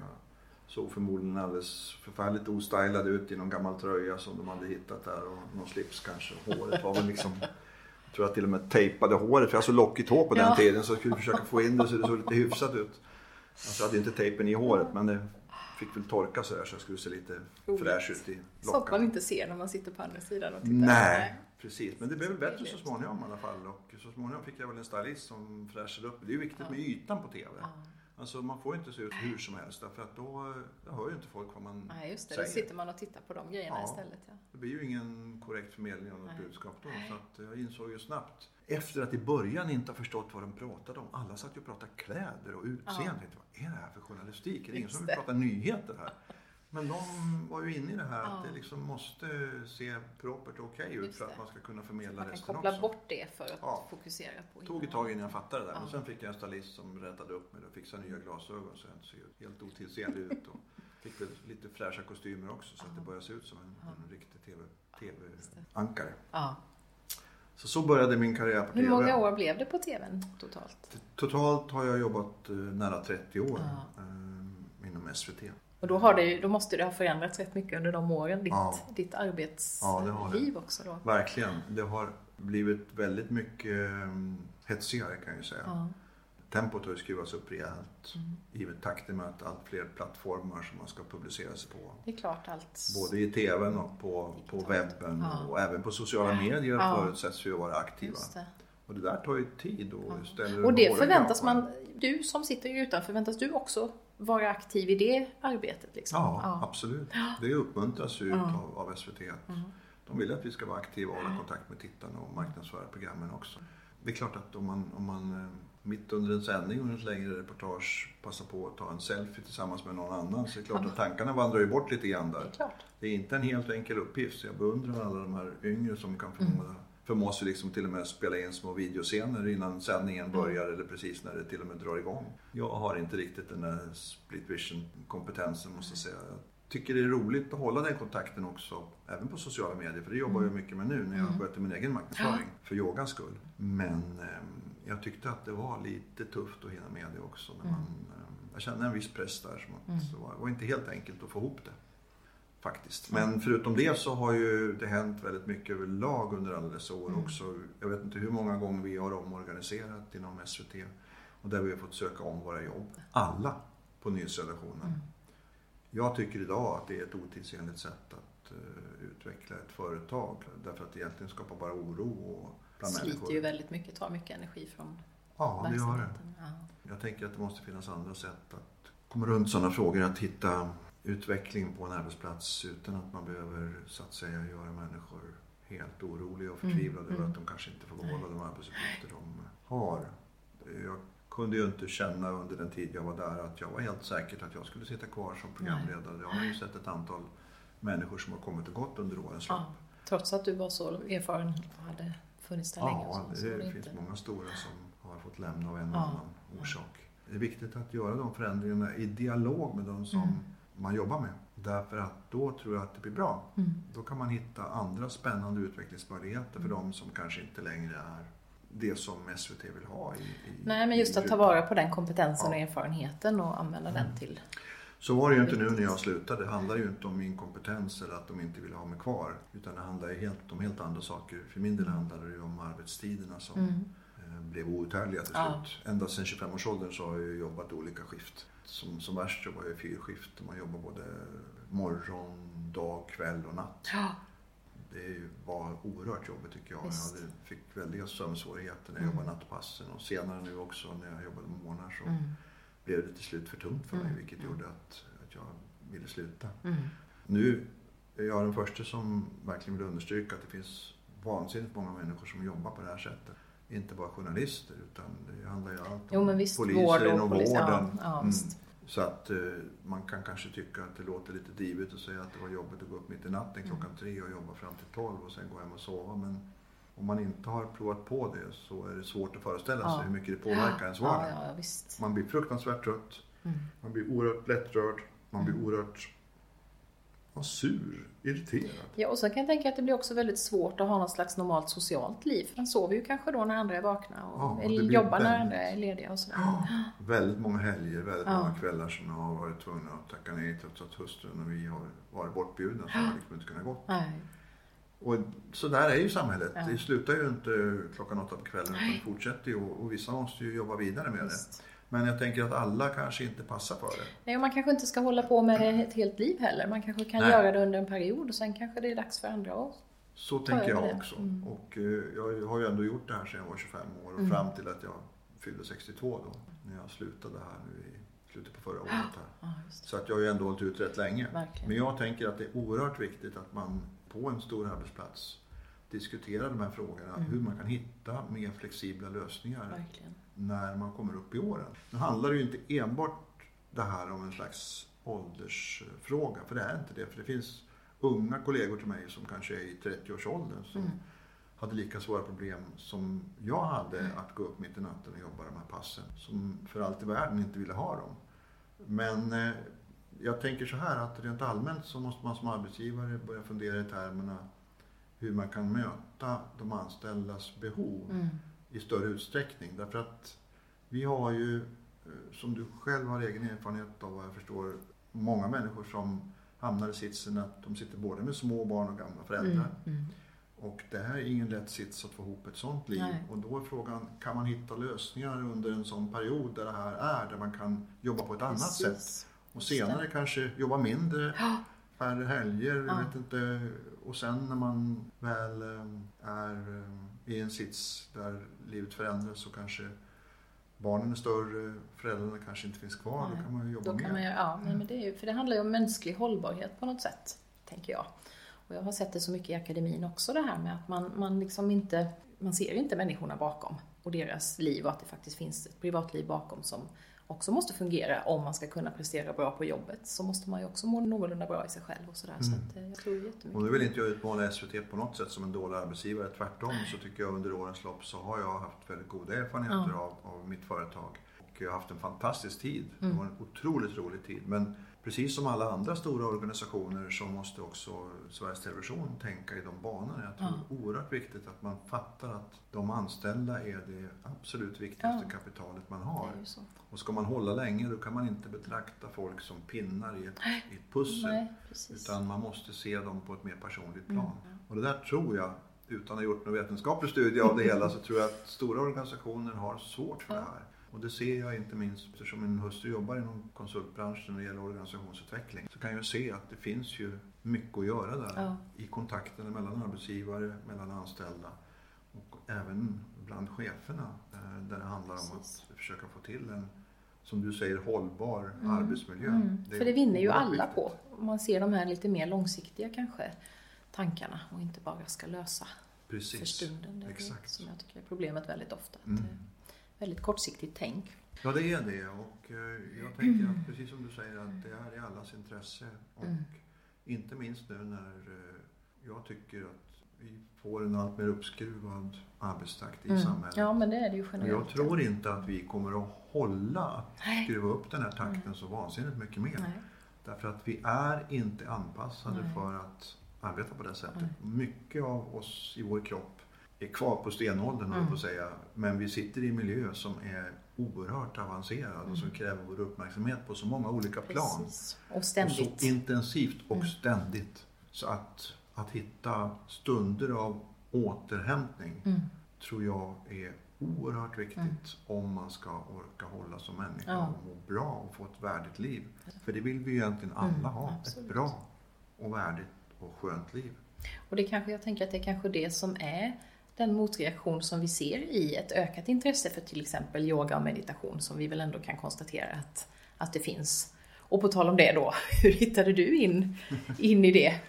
Såg förmodligen alldeles förfärligt ostylad ut i någon gammal tröja som de hade hittat där och någon slips kanske. Håret var väl liksom, jag tror jag till och med tejpade håret för jag hade så lockigt hår på den Ja. tiden så jag skulle försöka få in det så det såg lite hyfsat ut. Alltså jag hade inte tejpen i håret men det fick väl torka så där så jag skulle se lite Roligt. fräsch ut i Så att man lockarna. inte ser när man sitter på andra sidan och tittar. Nej, precis. Men det blev väl bättre så småningom i alla fall. Och så småningom fick jag väl en stylist som fräschade upp. Det är ju viktigt med ytan på TV. Alltså man får inte se ut hur som helst därför att då, då hör ju inte folk vad man Nej, just det. säger. Då sitter man och tittar på de grejerna Ja. istället. Ja. Det blir ju ingen korrekt förmedling av något Nej. budskap då. Så att jag insåg ju snabbt. Efter att i början inte ha förstått vad de pratade om. Alla satt ju och pratade kläder och utseende. Ja. Vad är det här för journalistik? Är det ingen som vill prata nyheter här? Men de var ju inne i det här att Ja. det liksom måste se propert och okej ut Just för att man ska kunna förmedla Man kan resten koppla också. bort det för att Ja. fokusera på Det tog ett tag innan jag fattade det där. Ja. Men sen fick jag en stylist som rättade upp mig och fixade nya glasögon så jag inte ser helt otidsenlig ut. Och fick väl lite fräscha kostymer också så att det började se ut som en, en riktig TV. TV-ankare. Ja. Så så började min karriär på Hur TV. många år blev det på TVn totalt? Totalt har jag jobbat eh, nära 30 år eh, inom SVT. Och då, har det, då måste det ha förändrats rätt mycket under de åren. Ditt, Ja. ditt Ja, arbetsliv det. också då. Verkligen. Det har blivit väldigt mycket eh, hetsigare kan jag säga. Ja. Tempot har ju skruvats upp rejält. Mm. Givet takten med att allt fler plattformar som man ska publicera sig på. Det är klart allt. Både i TVn och på, på webben Ja. och även på sociala medier Ja. förutsätts vi vara aktiva. Det. Och det där tar ju tid och Ja. ställer Och det förväntas man, du som sitter utanför, förväntas du också vara aktiv i det arbetet? Liksom? Ja, absolut. Det uppmuntras ju Ja. av, av SVT. att Mm. De vill att vi ska vara aktiva och hålla kontakt med tittarna och marknadsföra programmen också. Det är klart att om man, om man eh, mitt under en sändning under ett längre reportage passar på att ta en selfie tillsammans med någon annan så är det klart att tankarna vandrar ju bort lite grann Det där. är klart. Det är inte en helt enkel uppgift så jag beundrar alla de här yngre som kan förmå, Mm. förmå sig liksom till och med spela in små videoscener innan sändningen Mm. börjar eller precis när det till och med drar igång. Jag har inte riktigt den där split vision kompetensen måste jag säga. Jag tycker det är roligt att hålla den kontakten också, även på sociala medier, för det jobbar jag mycket med nu när jag Mm. sköter min egen marknadsföring för yogans skull. Men ehm, jag tyckte att det var lite tufft att hinna med det också. När man, ehm, jag kände en viss press där, som att Mm. det var, det var inte helt enkelt att få ihop det. Faktiskt. Men förutom det så har ju det hänt väldigt mycket överlag under alla dessa år Mm. också. Jag vet inte hur många gånger vi har omorganiserat inom SVT och där vi har fått söka om våra jobb. Alla på nyhetsredaktionen. Mm. Jag tycker idag att det är ett otidsenligt sätt att eh, utveckla ett företag därför att det egentligen skapar bara oro och bland sliter människor. ju väldigt mycket, tar mycket energi från Ja, det gör det. Ja. Jag tänker att det måste finnas andra sätt att komma runt sådana frågor. Att hitta utveckling på en arbetsplats utan att man behöver så att säga göra människor helt oroliga och förtvivlade Mm, över mm. att de kanske inte får behålla de arbetsuppgifter de har. Jag kunde ju inte känna under den tid jag var där att jag var helt säker att jag skulle sitta kvar som programledare. Jag har ju sett ett antal människor som har kommit och gått under årens lopp. Ja. Trots att du var så erfaren och hade funnits där länge. Ja, så var det det finns inte. många stora som har fått lämna av en eller Ja. annan orsak. Det är viktigt att göra de förändringarna i dialog med de som Mm. Man jobbar med. Därför att då tror jag att det blir bra. Mm. Då kan man hitta andra spännande utvecklingsmöjligheter för de som kanske inte längre är det som SVT vill ha. I, i, Nej, men just att ta vara på den kompetensen Ja. och erfarenheten och använda den till... Så var det ju inte nu när jag slutade. Det handlar ju inte om min kompetens eller att de inte ville ha mig kvar. Utan det handlar ju helt, om helt andra saker. För min del handlade det ju om arbetstiderna som Mm. eh, blev outhärdliga till Ja. slut. Ända sedan 25-årsåldern så har jag jobbat olika skift. Som, som värst jobbar jag i fyrskift. Man jobbar både morgon, dag, kväll och natt. Ja. Det var oerhört jobbigt tycker jag. Visst. Jag hade, fick väldiga sömnsvårigheter när jag Mm. jobbade nattpassen. Och senare nu också när jag jobbade med morgnar så Mm. blev det till slut för tungt för mig. Mm. Vilket gjorde att, att jag ville sluta. Mm. Nu är jag den första som verkligen vill understryka att det finns vansinnigt många människor som jobbar på det här sättet. Inte bara journalister utan det handlar ju allt om Jo men visst, poliser vård inom polis. Ja, vården. ja, Mm. visst. Så att eh, man kan kanske tycka att det låter lite divigt att säga att det var jobbigt att gå upp mitt i natten klockan Mm. tre och jobba fram till tolv och sen gå hem och sova. Men om man inte har provat på det så är det svårt att föreställa sig Ja. hur mycket det påverkar ens vardag. Ja, ja, visst. Man blir fruktansvärt trött, Mm. man blir oerhört lättrörd, man blir oerhört ja, sur, irriterad. Ja, och så kan jag tänka att det blir också väldigt svårt att ha något slags normalt socialt liv. Man sover ju kanske då när andra är vakna och Ja, och det eller jobbar när väldigt- andra är lediga och sådär. Ja, väldigt många helger, väldigt Ja. många kvällar som jag har varit tvungen att tacka nej trots att hustrun och vi har varit bortbjudna så har jag liksom inte kunnat gå. Nej. Och så där är ju samhället. Ja. Det slutar ju inte klockan åtta på kvällen utan fortsätter ju och, och vissa måste ju jobba vidare med Visst. det. Men jag tänker att alla kanske inte passar för det. Nej, och man kanske inte ska hålla på med det ett helt liv heller. Man kanske kan Nej. göra det under en period och sen kanske det är dags för andra att Så tänker jag det. också. Mm. Och eh, jag har ju ändå gjort det här sedan jag var 25 år och Mm. fram till att jag fyllde 62 då. När jag slutade här nu i slutet på förra året här. [GASPS] Just Så att jag har ju ändå hållit ut rätt länge. Verkligen. Men jag tänker att det är oerhört viktigt att man på en stor arbetsplats diskuterar de här frågorna. Mm. Hur man kan hitta mer flexibla lösningar Verkligen. När man kommer upp i åren. Nu handlar det ju inte enbart det här om en slags åldersfråga, för det är inte det. För det finns unga kollegor till mig som kanske är i 30-årsåldern som Mm. hade lika svåra problem som jag hade att gå upp mitt i natten och jobba de här passen. Som för allt i världen inte ville ha dem. Men eh, jag tänker så här att rent allmänt så måste man som arbetsgivare börja fundera i termerna hur man kan möta de anställdas behov Mm. I större utsträckning. Därför att vi har ju, eh, som du själv har egen erfarenhet av vad jag förstår, många människor som hamnar i sitsen att de sitter både med små barn och gamla föräldrar. Mm. Mm. Och det här är ingen lätt sits att få ihop ett sånt liv. Nej. Och då är frågan, kan man hitta lösningar under en sån period där det här är, där man kan jobba på ett annat sätt? Och senare kanske jobba mindre, färre helger, Ja. jag vet inte. Och sen när man väl eh, är eh, i en sits där livet förändras så kanske barnen är större, föräldrarna kanske inte finns kvar. Nej. Då kan man ju jobba Då mer. kan man ja, nej, men det är ju, för det handlar ju om mänsklig hållbarhet på något sätt, tänker jag. Och jag har sett det så mycket i akademin också det här med att man, man liksom inte, man ser inte människorna bakom och deras liv och att det faktiskt finns ett privatliv bakom som också måste fungera om man ska kunna prestera bra på jobbet. Så måste man ju också må någorlunda bra i sig själv och sådär. Så Mm. att, eh, jag tror jättemycket. Och nu vill inte jag utmåla SVT på något sätt som en dålig arbetsgivare. Tvärtom så tycker jag under årens lopp så har jag haft väldigt goda erfarenheter Ja. av, av mitt företag. Och jag har haft en fantastisk tid. Mm. Det var en otroligt rolig tid. Men precis som alla andra stora organisationer så måste också Sveriges Television tänka i de banorna. Jag tror det är oerhört viktigt att man fattar att de anställda är det absolut viktigaste Ja. kapitalet man har. Och ska man hålla länge då kan man inte betrakta folk som pinnar i ett, i ett pussel. Nej. Utan man måste se dem på ett mer personligt Mm. plan. Och det där tror jag, utan att ha gjort någon vetenskaplig studie av det hela, så tror jag att stora organisationer har svårt för Ja. det här. Och det ser jag inte minst eftersom min hustru jobbar inom konsultbranschen när det gäller organisationsutveckling. Så kan jag se att det finns ju mycket att göra där Ja. i kontakterna mellan arbetsgivare, mellan anställda och även bland cheferna. eh, Där det handlar om Precis. att försöka få till en, som du säger, hållbar Mm. arbetsmiljö. Mm. är För det vinner ju alla viktigt. på. Om man ser de här lite mer långsiktiga kanske tankarna och inte bara ska lösa Precis. för stunden. Det är Exakt. det som jag tycker är problemet väldigt ofta. Mm. Är väldigt kortsiktigt tänk. Ja, det är det. Och eh, jag tänker att precis som du säger att det är i allas intresse. Och Mm. inte minst nu när eh, jag tycker att vi får en allt mer uppskruvad arbetstakt i Mm. samhället. Ja, men det är det ju generellt. jag tror inte att vi kommer att hålla att Nej. skruva upp den här takten så vansinnigt mycket mer. Nej. Därför att vi är inte anpassade Nej. för att arbeta på det sättet. Nej. Mycket av oss i vår kropp är kvar på stenåldern, mm. Mm. på att säga. Men vi sitter i en miljö som är oerhört avancerad och som Mm. kräver vår uppmärksamhet på så många olika plan. Precis. Och Och ständigt. så intensivt och Mm. ständigt. Så att, att hitta stunder av återhämtning Mm. tror jag är oerhört viktigt Mm. om man ska orka hålla som människa Ja. och må bra och få ett värdigt liv. För det vill vi ju egentligen alla Mm, ha. absolut. Ett bra och värdigt och skönt liv. Och det kanske, jag tänker att det är kanske det som är den motreaktion som vi ser i ett ökat intresse för till exempel yoga och meditation som vi väl ändå kan konstatera att, att det finns. Och på tal om det då, [LAUGHS] hur hittade du in, in i det?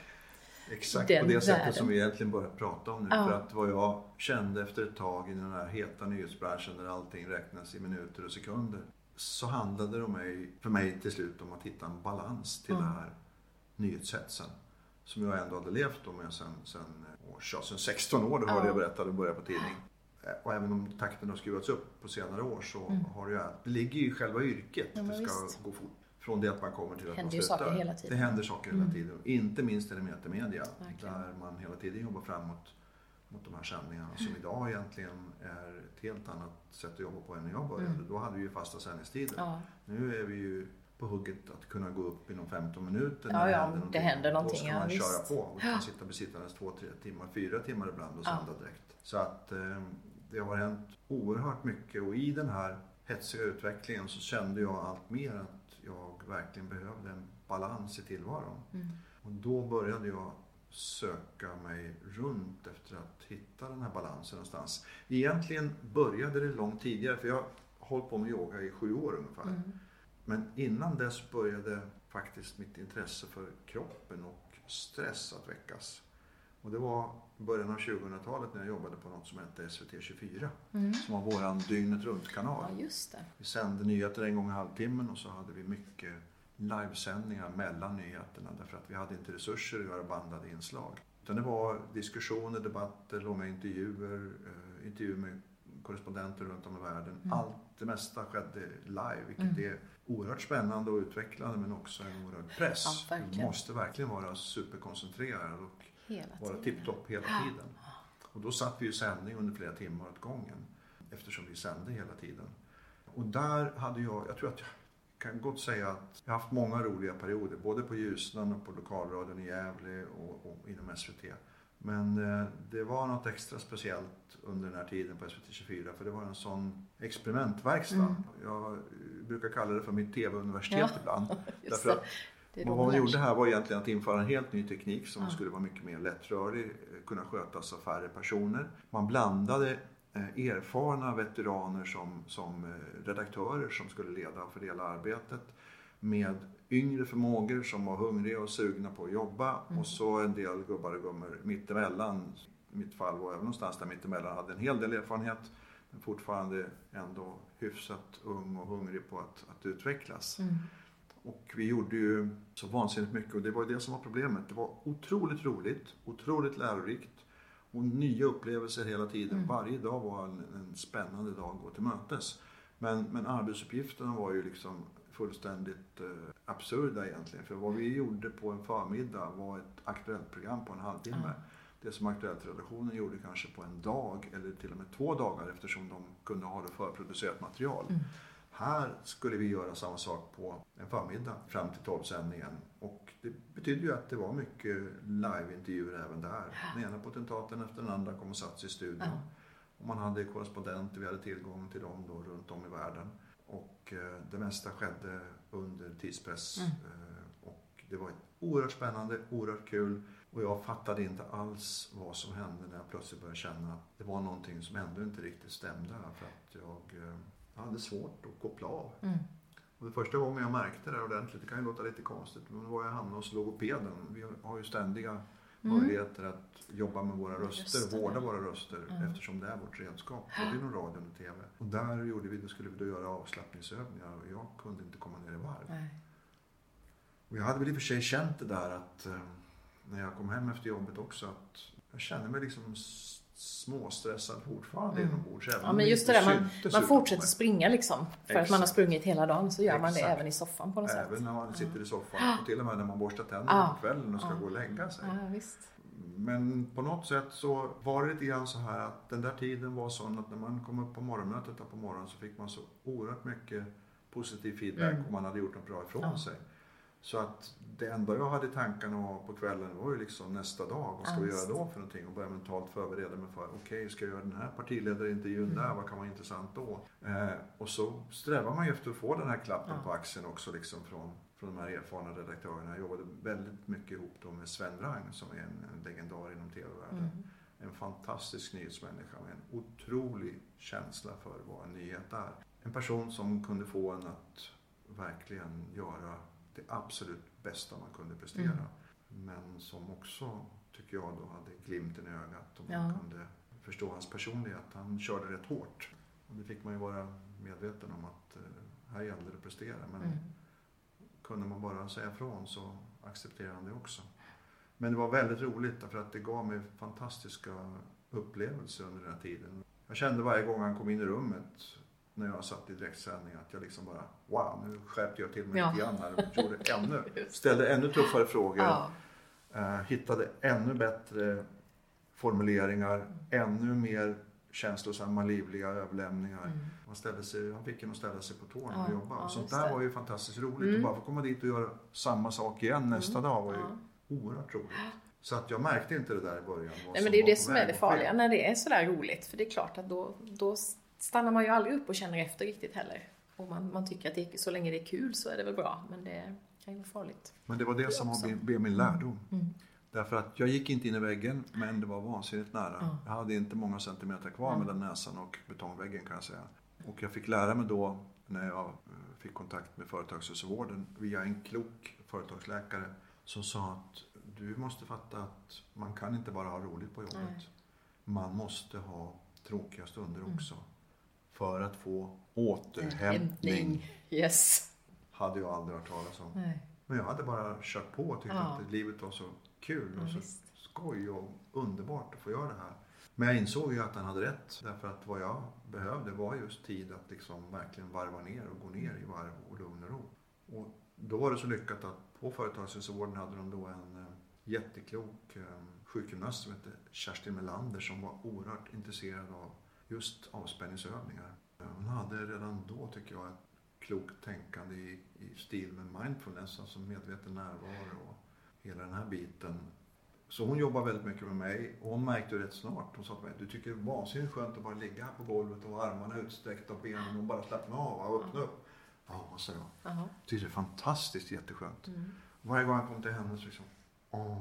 Exakt Den på det sättet världen. som vi egentligen börjar prata om nu. Ja. För att vad jag kände efter ett tag i den här heta nyhetsbranschen där allting räknas i minuter och sekunder. så handlade det om mig, för mig till slut om att hitta en balans till Mm. den här nyhetshetsen. Som jag ändå hade levt med sen, sen, år, sen 16 år, det hörde Ja. jag berättade och började på tidning. Eh, Och även om takten har skruvats upp på senare år så Mm. har det ju, det ligger ju i själva yrket. Ja, det ska visst. gå fort. Från det att man kommer till att Händer man ju slutar. saker hela tiden. Det händer saker hela Mm. tiden. Inte minst i media Verkligen. där man hela tiden jobbar framåt mot de här sändningarna som idag egentligen är ett helt annat sätt att jobba på än när jag började. Mm. Då hade vi ju fasta sändningstider. Ja, Nu är vi ju på hugget att kunna gå upp inom 15 minuter. Ja, när ja, någonting. det händer Då någonting, ska ja, man köra visst. på och kan sitta besittandes två, tre timmar, fyra timmar ibland och Ja. sända direkt. Så att eh, det har hänt oerhört mycket och i den här hetsiga utvecklingen så kände jag allt mer att jag verkligen behövde en balans i tillvaron. Mm. Och då började jag söka mig runt efter att hitta den här balansen någonstans. Egentligen började det långt tidigare för jag har hållit på med yoga i sju år ungefär. Mm. Men innan dess började faktiskt mitt intresse för kroppen och stress att väckas. Och det var i början av 2000-talet när jag jobbade på något som hette SVT 24. Mm. Som var våran dygnet runt-kanal. Ja, just det. Vi sände nyheter en gång i halvtimmen och så hade vi mycket livesändningar mellan nyheterna därför att vi hade inte resurser att göra bandade inslag. Utan det var diskussioner, debatter, långa intervjuer, eh, intervjuer med korrespondenter runt om i världen. Mm. Allt, det mesta skedde live vilket Mm. är oerhört spännande och utvecklande men också en oerhörd press. Ja, du måste verkligen vara superkoncentrerad och Hela vara tipptopp hela tiden. Och då satt vi i sändning under flera timmar åt gången eftersom vi sände hela tiden. Och där hade jag, jag tror att jag kan gott säga att jag har haft många roliga perioder, både på Ljusnan och på lokalradion i Gävle och, och inom SVT. Men eh, det var något extra speciellt under den här tiden på SVT 24 för det var en sån experimentverkstad. Mm. Jag eh, brukar kalla det för mitt TV-universitet Ja, ibland. [LAUGHS] Därför att Det vad man gjorde här var egentligen att införa en helt ny teknik som Ja. skulle vara mycket mer lättrörlig, eh, kunna skötas av färre personer. Man blandade erfarna veteraner som, som redaktörer som skulle leda och fördela arbetet med yngre förmågor som var hungriga och sugna på att jobba Mm. och så en del gubbar och gummor mittemellan. Mitt fall var jag någonstans där mittemellan, hade en hel del erfarenhet men fortfarande ändå hyfsat ung och hungrig på att, att utvecklas. Mm. Och vi gjorde ju så vansinnigt mycket och det var ju det som var problemet. Det var otroligt roligt, otroligt lärorikt och nya upplevelser hela tiden. Mm. Varje dag var en, en spännande dag att gå till mötes. Men, men arbetsuppgifterna var ju liksom fullständigt eh, absurda egentligen. För vad vi gjorde på en förmiddag var ett aktuellt program på en halvtimme. Ja. Det som Aktuellt-redaktionen gjorde kanske på en dag eller till och med två dagar eftersom de kunde ha det förproducerat material. Mm. Här skulle vi göra samma sak på en förmiddag fram till 12-sändningen. Och det betydde ju att det var mycket liveintervjuer även där. Den ena potentaten efter den andra kom och satt sig i studion. Ja. Och man hade korrespondenter, vi hade tillgång till dem då runt om i världen. Och eh, det mesta skedde under tidspress. Mm. Eh, och det var oerhört spännande, oerhört kul. Och jag fattade inte alls vad som hände när jag plötsligt började känna att det var någonting som ändå inte riktigt stämde. För att jag eh, hade svårt att koppla av. Mm. Och det första gången jag märkte det ordentligt, det kan ju låta lite konstigt, men var jag hamnade hos logopeden. Vi har ju ständiga Mm. möjligheter att jobba med våra röster, vårda våra röster Mm. eftersom det är vårt redskap, både inom radion och TV. Och där gjorde vi, då skulle vi då göra avslappningsövningar och jag kunde inte komma ner i varv. Nej. Och jag hade väl i och för sig känt det där att eh, när jag kom hem efter jobbet också att jag kände mig liksom småstressad fortfarande Mm. inombords. även Ja, men just det där, man, man fortsätter springa liksom. För att man har Exakt. sprungit hela dagen så gör man det Exakt. även i soffan på något sätt. Även när man sitter i soffan och till och med när man borstar tänderna Ja. på kvällen och ska Ja. gå och lägga sig. Visst. Men på något sätt så var det lite grann så här att den där tiden var sån att när man kom upp på morgonmötet där på morgonen så fick man så oerhört mycket positiv feedback Mm. och man hade gjort något bra ifrån sig. Så att det enda jag hade i tankarna på kvällen var ju liksom nästa dag. Vad ska vi göra då för någonting? Och börja mentalt förbereda mig för, okej, ska jag göra den här partiledarintervjun Mm. där? Vad kan vara intressant då? Eh, och så strävar man ju efter att få den här klappen Ja. på axeln också liksom från, från de här erfarna redaktörerna. Jag jobbade väldigt mycket ihop då med Sven Wrang som är en, en legendar inom tv-världen. Mm. En fantastisk nyhetsmänniska med en otrolig känsla för vad en nyhet är. En person som kunde få en att verkligen göra det absolut bästa man kunde prestera. Mm. Men som också, tycker jag, då hade glimten i ögat och man Ja. kunde förstå hans personlighet. Han körde rätt hårt. Och det fick man ju vara medveten om att eh, här gäller det att prestera. Men Mm. kunde man bara säga ifrån så accepterade han det också. Men det var väldigt roligt därför att det gav mig fantastiska upplevelser under den här tiden. Jag kände varje gång han kom in i rummet när jag satt i direktsändning att jag liksom bara wow, nu skärpte jag till mig Ja. lite grann här och gjorde [LAUGHS] ännu, ställde ännu tuffare frågor. Ja. Eh, hittade ännu bättre formuleringar, ännu mer känslosamma, livliga överlämningar. Mm. Man, ställde sig, han fick en att ställa sig på tårna Ja, och jobba. ja, sånt där var ju fantastiskt roligt. Mm. Och bara få komma dit och göra samma sak igen nästa dag var ju Ja. oerhört roligt. Så att jag märkte inte det där i början. Nej, men det är ju det som är det farliga när det är sådär roligt. För det är klart att då, då stannar man ju aldrig upp och känner efter riktigt heller. Och man, man tycker att det, så länge det är kul så är det väl bra. Men det kan ju vara farligt. Men det var det som också. blev min lärdom. Mm. Därför att jag gick inte in i väggen, men det var vansinnigt nära. Ja. Jag hade inte många centimeter kvar Mm. mellan näsan och betongväggen kan jag säga. Och jag fick lära mig då, när jag eh, fick kontakt med företagshälsovården, via en klok företagsläkare, som sa att du måste fatta att man kan inte bara ha roligt på jobbet. Nej. Man måste ha tråkiga stunder Mm. För att få återhämtning. Yes. Hade jag aldrig hört talas om. Nej. Men jag hade bara kört på och tyckte Ja. att livet var så kul Ja, och så visst. skoj och underbart att få göra det här. Men jag insåg ju att han hade rätt. Därför att vad jag behövde var just tid att liksom verkligen varva ner och gå ner i varv och lugn och ro. Och då var det så lyckat att på företagshälsovården hade de då en eh, jätteklok eh, sjukgymnast som hette Kerstin Melander som var oerhört intresserad av just avspänningsövningar. Hon hade redan då, tycker jag, ett klokt tänkande i, i stil med mindfulness, alltså medveten närvaro och hela den här biten. Så hon jobbar väldigt mycket med mig och hon märkte rätt snart, hon sa till mig, du tycker det är vansinnigt skönt att bara ligga här på golvet och ha armarna utsträckta och benen och bara slappna av och öppna upp. Ja, sa jag. Tyckte det är fantastiskt jätteskönt. Mm. Varje gång jag kom till henne så liksom, åh.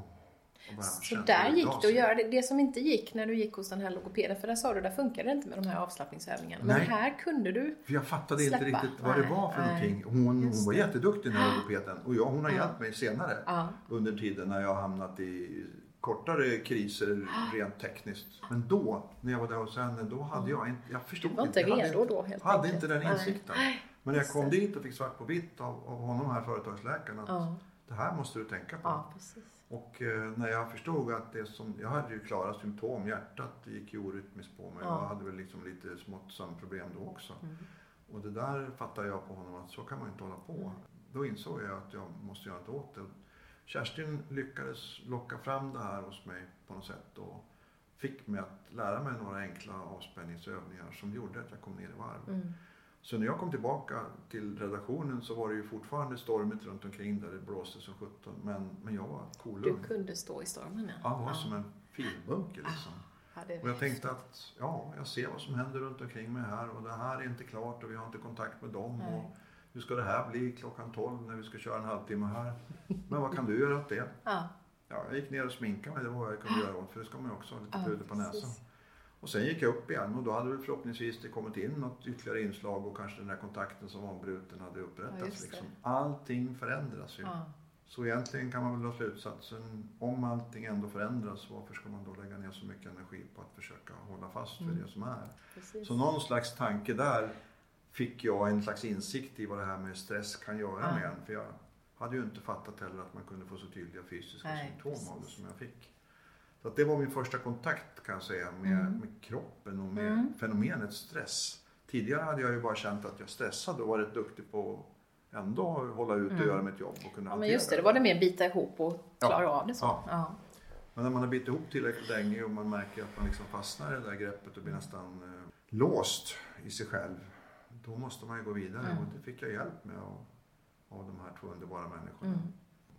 Så där gick det att göra det. Det som inte gick när du gick hos den här logopeden, för där sa du, där funkade det inte med de här avslappningsövningarna. Men Nej. här kunde du. För jag fattade inte Släppa. riktigt vad det var för nej. någonting. Hon, hon var jätteduktig den här logopeden. Och jag, hon har Ja. hjälpt mig senare. Ja. Under tiden när jag har hamnat i kortare kriser rent tekniskt. Men då, när jag var där hos henne, då hade jag inte, jag förstod Du var inte jag hade redo då helt hade enkelt. inte den Nej. insikten. Men när jag kom dit och fick svart på vitt av, av honom, här företagsläkaren, att Ja. det här måste du tänka på. ja, precis. Och eh, när jag förstod att det som, jag hade ju klara symptom, hjärtat gick ju orytmiskt på mig. Ja. Jag hade väl liksom lite smått sömnproblem då också. Mm. Och det där fattade jag på honom att så kan man inte hålla på. Då insåg jag att jag måste göra något åt det. Kerstin lyckades locka fram det här hos mig på något sätt och fick mig att lära mig några enkla avspänningsövningar som gjorde att jag kom ner i varv. Mm. Så när jag kom tillbaka till redaktionen så var det ju fortfarande stormigt runt omkring där det blåste som sjutton. Men, men jag var Du kolugn. kunde stå i stormen ja. Jag var som en filbunke liksom. Ja, Och jag tänkte att ja, jag ser vad som händer runt omkring mig här och det här är inte klart och vi har inte kontakt med dem. Nej. Och hur ska det här bli klockan 12 när vi ska köra en halvtimme här? Men vad kan du göra åt det? Ja. Ja, jag gick ner och sminkade mig, det var vad jag kunde göra åt för det ska man ju också ha lite Ja, puder på näsan. Precis. Och sen gick jag upp igen och då hade väl förhoppningsvis det kommit in något ytterligare inslag och kanske den här kontakten som avbruten hade Ja, upprättats. det. liksom. Allting förändras ju. Ja. Så egentligen kan man väl dra slutsatsen, om allting ändå förändras, varför ska man då lägga ner så mycket energi på att försöka hålla fast vid Mm. det som är? Precis. Så någon slags tanke där fick jag en slags insikt i vad det här med stress kan göra Ja. med en. För jag hade ju inte fattat heller att man kunde få så tydliga fysiska Nej, symptom av det precis. som jag fick. Så att det var min första kontakt kan jag säga med, Mm. med kroppen och med Mm. fenomenet stress. Tidigare hade jag ju bara känt att jag stressade och var rätt duktig på att ändå hålla ut och Mm. göra mitt jobb och kunna Ja, men just det, det var det mer bita ihop och Ja. klara av det så. Ja. Ja. Men när man har bitit ihop tillräckligt länge och man märker att man liksom fastnar i det där greppet och blir nästan eh, låst i sig själv. Då måste man ju gå vidare Mm. och det fick jag hjälp med av, av de här två underbara människorna. Mm.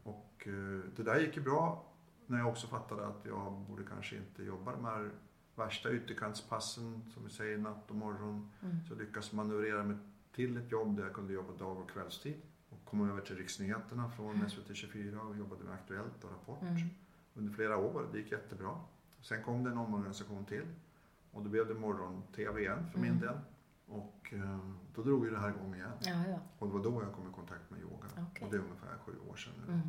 Och eh, det där gick ju bra när jag också fattade att jag borde kanske inte jobba de här värsta ytterkantspassen som vi säger natt och morgon. Mm. Så jag lyckades manövrera mig till ett jobb där jag kunde jobba dag och kvällstid. Och kom över till riksnyheterna från SVT 24 och jobbade med Aktuellt och Rapport Mm. under flera år. Det gick jättebra. Sen kom det en omorganisation till och då blev det morgon-tv igen för min Mm. del. Och eh, då drog ju det här igång igen. Ja, ja. Och det var då jag kom i kontakt med yoga. Okej. Och det är ungefär sju år sedan nu. Mm.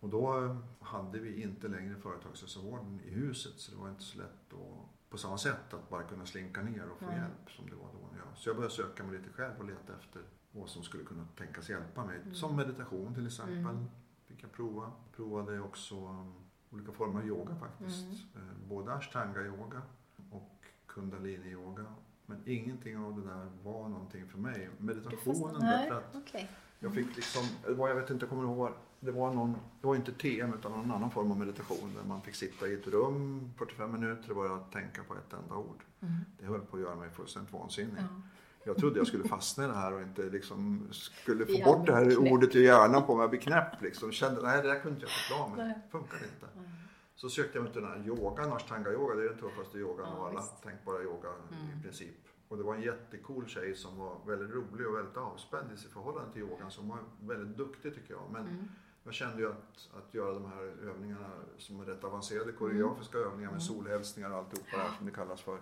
Och då eh, hade vi inte längre företagshälsovården i huset så det var inte så lätt att på samma sätt att bara kunna slinka ner och få Mm. hjälp som det var då. Ja. Så jag började söka mig lite själv och leta efter vad som skulle kunna tänkas hjälpa mig. Mm. Som meditation till exempel. Mm. Fick jag prova. Provade också um, olika former av yoga faktiskt. Mm. Eh, Både ashtanga yoga och kundalini yoga. Men ingenting av det där var någonting för mig. Meditationen därför att okej. jag fick liksom, var, jag vet inte, jag kommer ihåg, det var, någon, det var inte TM utan någon annan form av meditation där man fick sitta i ett rum 45 minuter och bara tänka på ett enda ord. Mm. Det höll på att göra mig fullständigt vansinnig. Ja. Jag trodde jag skulle fastna i det här och inte liksom skulle få bort det här ordet i hjärnan på mig. Jag blev knäpp liksom. Kände, nej det där kunde inte jag förklara mig. Nej. Det funkar inte. Mm. Så sökte jag mig till den här yogan, ashtanga yoga. Det är den tuffaste yogan Ja, av alla visst. tänkbara yoga Mm. i princip. Och det var en jättecool tjej som var väldigt rolig och väldigt avspänd i sitt förhållande till yogan. Som var väldigt duktig tycker jag. Men Mm. Jag kände ju att, att göra de här övningarna som är rätt avancerade koreografiska övningar med Mm. solhälsningar och alltihopa det här som det kallas för.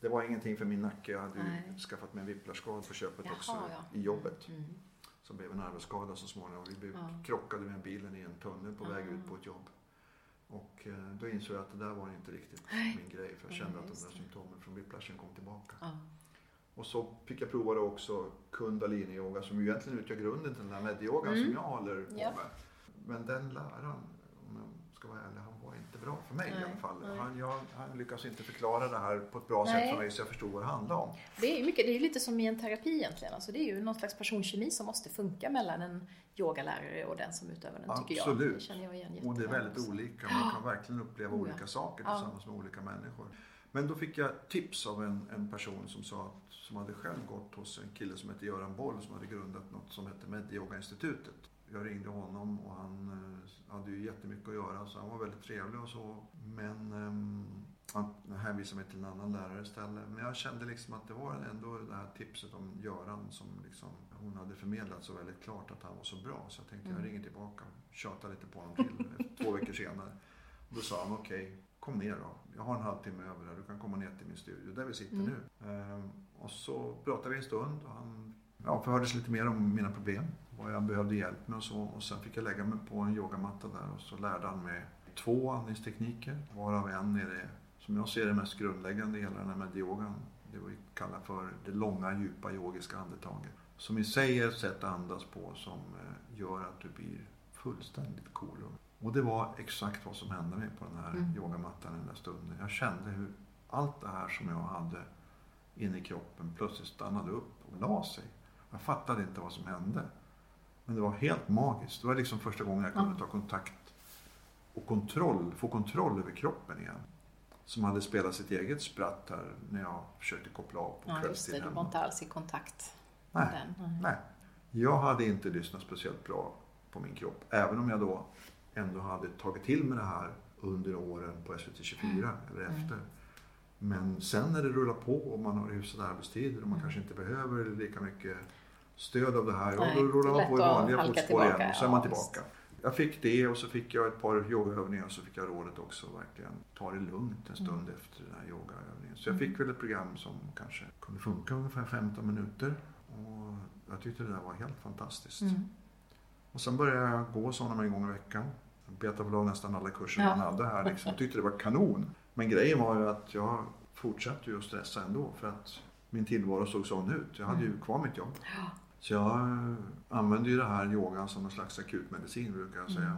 Det var ingenting för min nacke. Jag hade ju skaffat mig en whiplashskada på köpet Jaha, också ja. i jobbet. Mm. Som blev en arbetsskada så småningom. Vi blev, Ja. krockade med bilen i en tunnel på väg Ah. ut på ett jobb. Och eh, då insåg jag att det där var inte riktigt Nej. min grej. För jag kände att de där symptomen från whiplashen kom tillbaka. Ja. Och så fick jag prova det också kundalini-yoga som ju egentligen utgör grunden till den här medyogan Mm. som jag håller på med. Men den läraren, om jag ska vara ärlig, han var inte bra för mig i Nej, alla fall. nej. Han, jag, han lyckas inte förklara det här på ett bra Nej. sätt för mig så jag förstod vad det handlade om. Det är ju mycket, det är ju lite som i en terapi egentligen. Alltså det är ju någon slags personkemi som måste funka mellan en yogalärare och den som utövar den, tycker jag. Absolut. Det känner jag igen Och det är väldigt också. olika. Man kan verkligen uppleva Oh, ja. olika saker Ja. tillsammans med olika människor. Men då fick jag tips av en, en person som sa att, som hade själv gått hos en kille som hette Göran Boll som hade grundat något som hette Medyoga-institutet. Jag ringde honom och han eh, hade ju jättemycket att göra så han var väldigt trevlig och så. Men ehm, han hänvisade mig till en annan lärare istället. Men jag kände liksom att det var ändå det här tipset om Göran som liksom, hon hade förmedlat så väldigt klart att han var så bra. Så jag tänkte jag Mm. ringer tillbaka och tjatar lite på honom till två veckor senare. Då sa han okej, kom ner då. Jag har en halvtimme över här. Du kan komma ner till min studio där vi sitter Mm. nu. Ehm, och så pratade vi en stund och han ja, förhördes lite mer om mina problem. Vad jag behövde hjälp med och så. Och sen fick jag lägga mig på en yogamatta där och så lärde han mig två andningstekniker. Varav en är det, som jag ser det mest grundläggande i hela den här medyogan. Det vi kallar för det långa djupa yogiska andetaget. Som i sig är ett sätt att andas på som eh, gör att du blir fullständigt cool. Och det var exakt vad som hände mig på den här Mm. yogamattan den där stunden. Jag kände hur allt det här som jag hade inne i kroppen plötsligt stannade upp och la sig. Jag fattade inte vad som hände. Men det var helt magiskt. Det var liksom första gången jag kunde ta kontakt och kontroll, få kontroll över kroppen igen. Som hade spelat sitt eget spratt här när jag försökte koppla av på Ja, kvällstid Du var hemma. inte alls i kontakt med Nej, den. Nej. nej. Jag hade inte lyssnat speciellt bra på min kropp. Även om jag då ändå hade tagit till mig det här under åren på SVT24 eller Mm. efter. Men sen när det rullar på och man har hyfsade arbetstider och man Mm. kanske inte behöver lika mycket stöd av det här. Nej, då rullar man på i vanliga fotspår igen och så är man tillbaka. Jag fick det och så fick jag ett par yogaövningar och så fick jag rådet också verkligen ta det lugnt en stund efter den här yogaövningen. Så jag Mm. fick väl ett program som kanske kunde funka ungefär 15 minuter. Och jag tyckte det där var helt fantastiskt. Mm. Och sen började jag gå sådana en gång i veckan. Jag betade av nästan alla kurser Ja. man hade här. Liksom. Jag tyckte det var kanon. Men grejen var ju att jag fortsatte ju att stressa ändå för att min tillvaro såg sån ut. Jag hade ju kvar mitt jobb. Ja. Så jag eh, använde ju det här yogan som en slags akutmedicin brukar jag säga. Mm.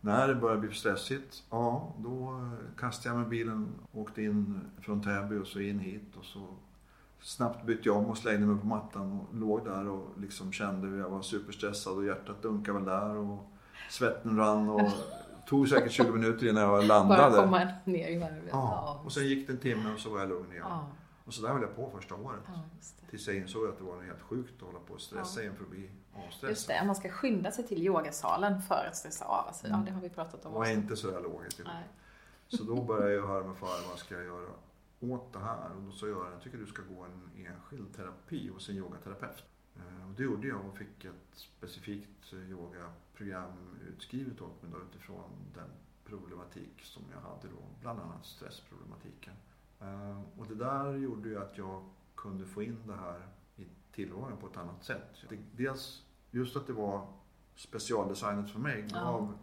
När det började bli stressigt, ja då kastade jag mig bilen, åkte in från Täby och så in hit och så snabbt bytte jag om och slängde mig på mattan och låg där och liksom kände hur jag var superstressad och hjärtat dunkade väl där och svetten rann och [LAUGHS] tog säkert 20 minuter innan jag Bara landade. komma ner i varv. Ja, och sen gick det en timme och så var jag lugn igen. Ja, Och så där höll jag på första året. ja. Tills jag insåg att det var helt sjukt att hålla på och stressa Ja. igen för att bli avstressad. Just det, man ska skynda sig till yogasalen för att stressa av. Alltså, ja, Mm. det har vi pratat om Det var också. inte så där lågt. Nej. Så då började jag [LAUGHS] höra mig för vad ska jag göra åt det här? Och då sa Göran, jag tycker du ska gå en enskild terapi hos en yogaterapeut. Eh, Och det gjorde jag och fick ett specifikt eh, yogaprogram utskrivet åt mig då utifrån den problematik som jag hade då, bland annat stressproblematiken. Eh, Och det där gjorde ju att jag kunde få in det här i tillvaron på ett annat sätt. Det- Dels just att det var specialdesignat för mig Ja. gav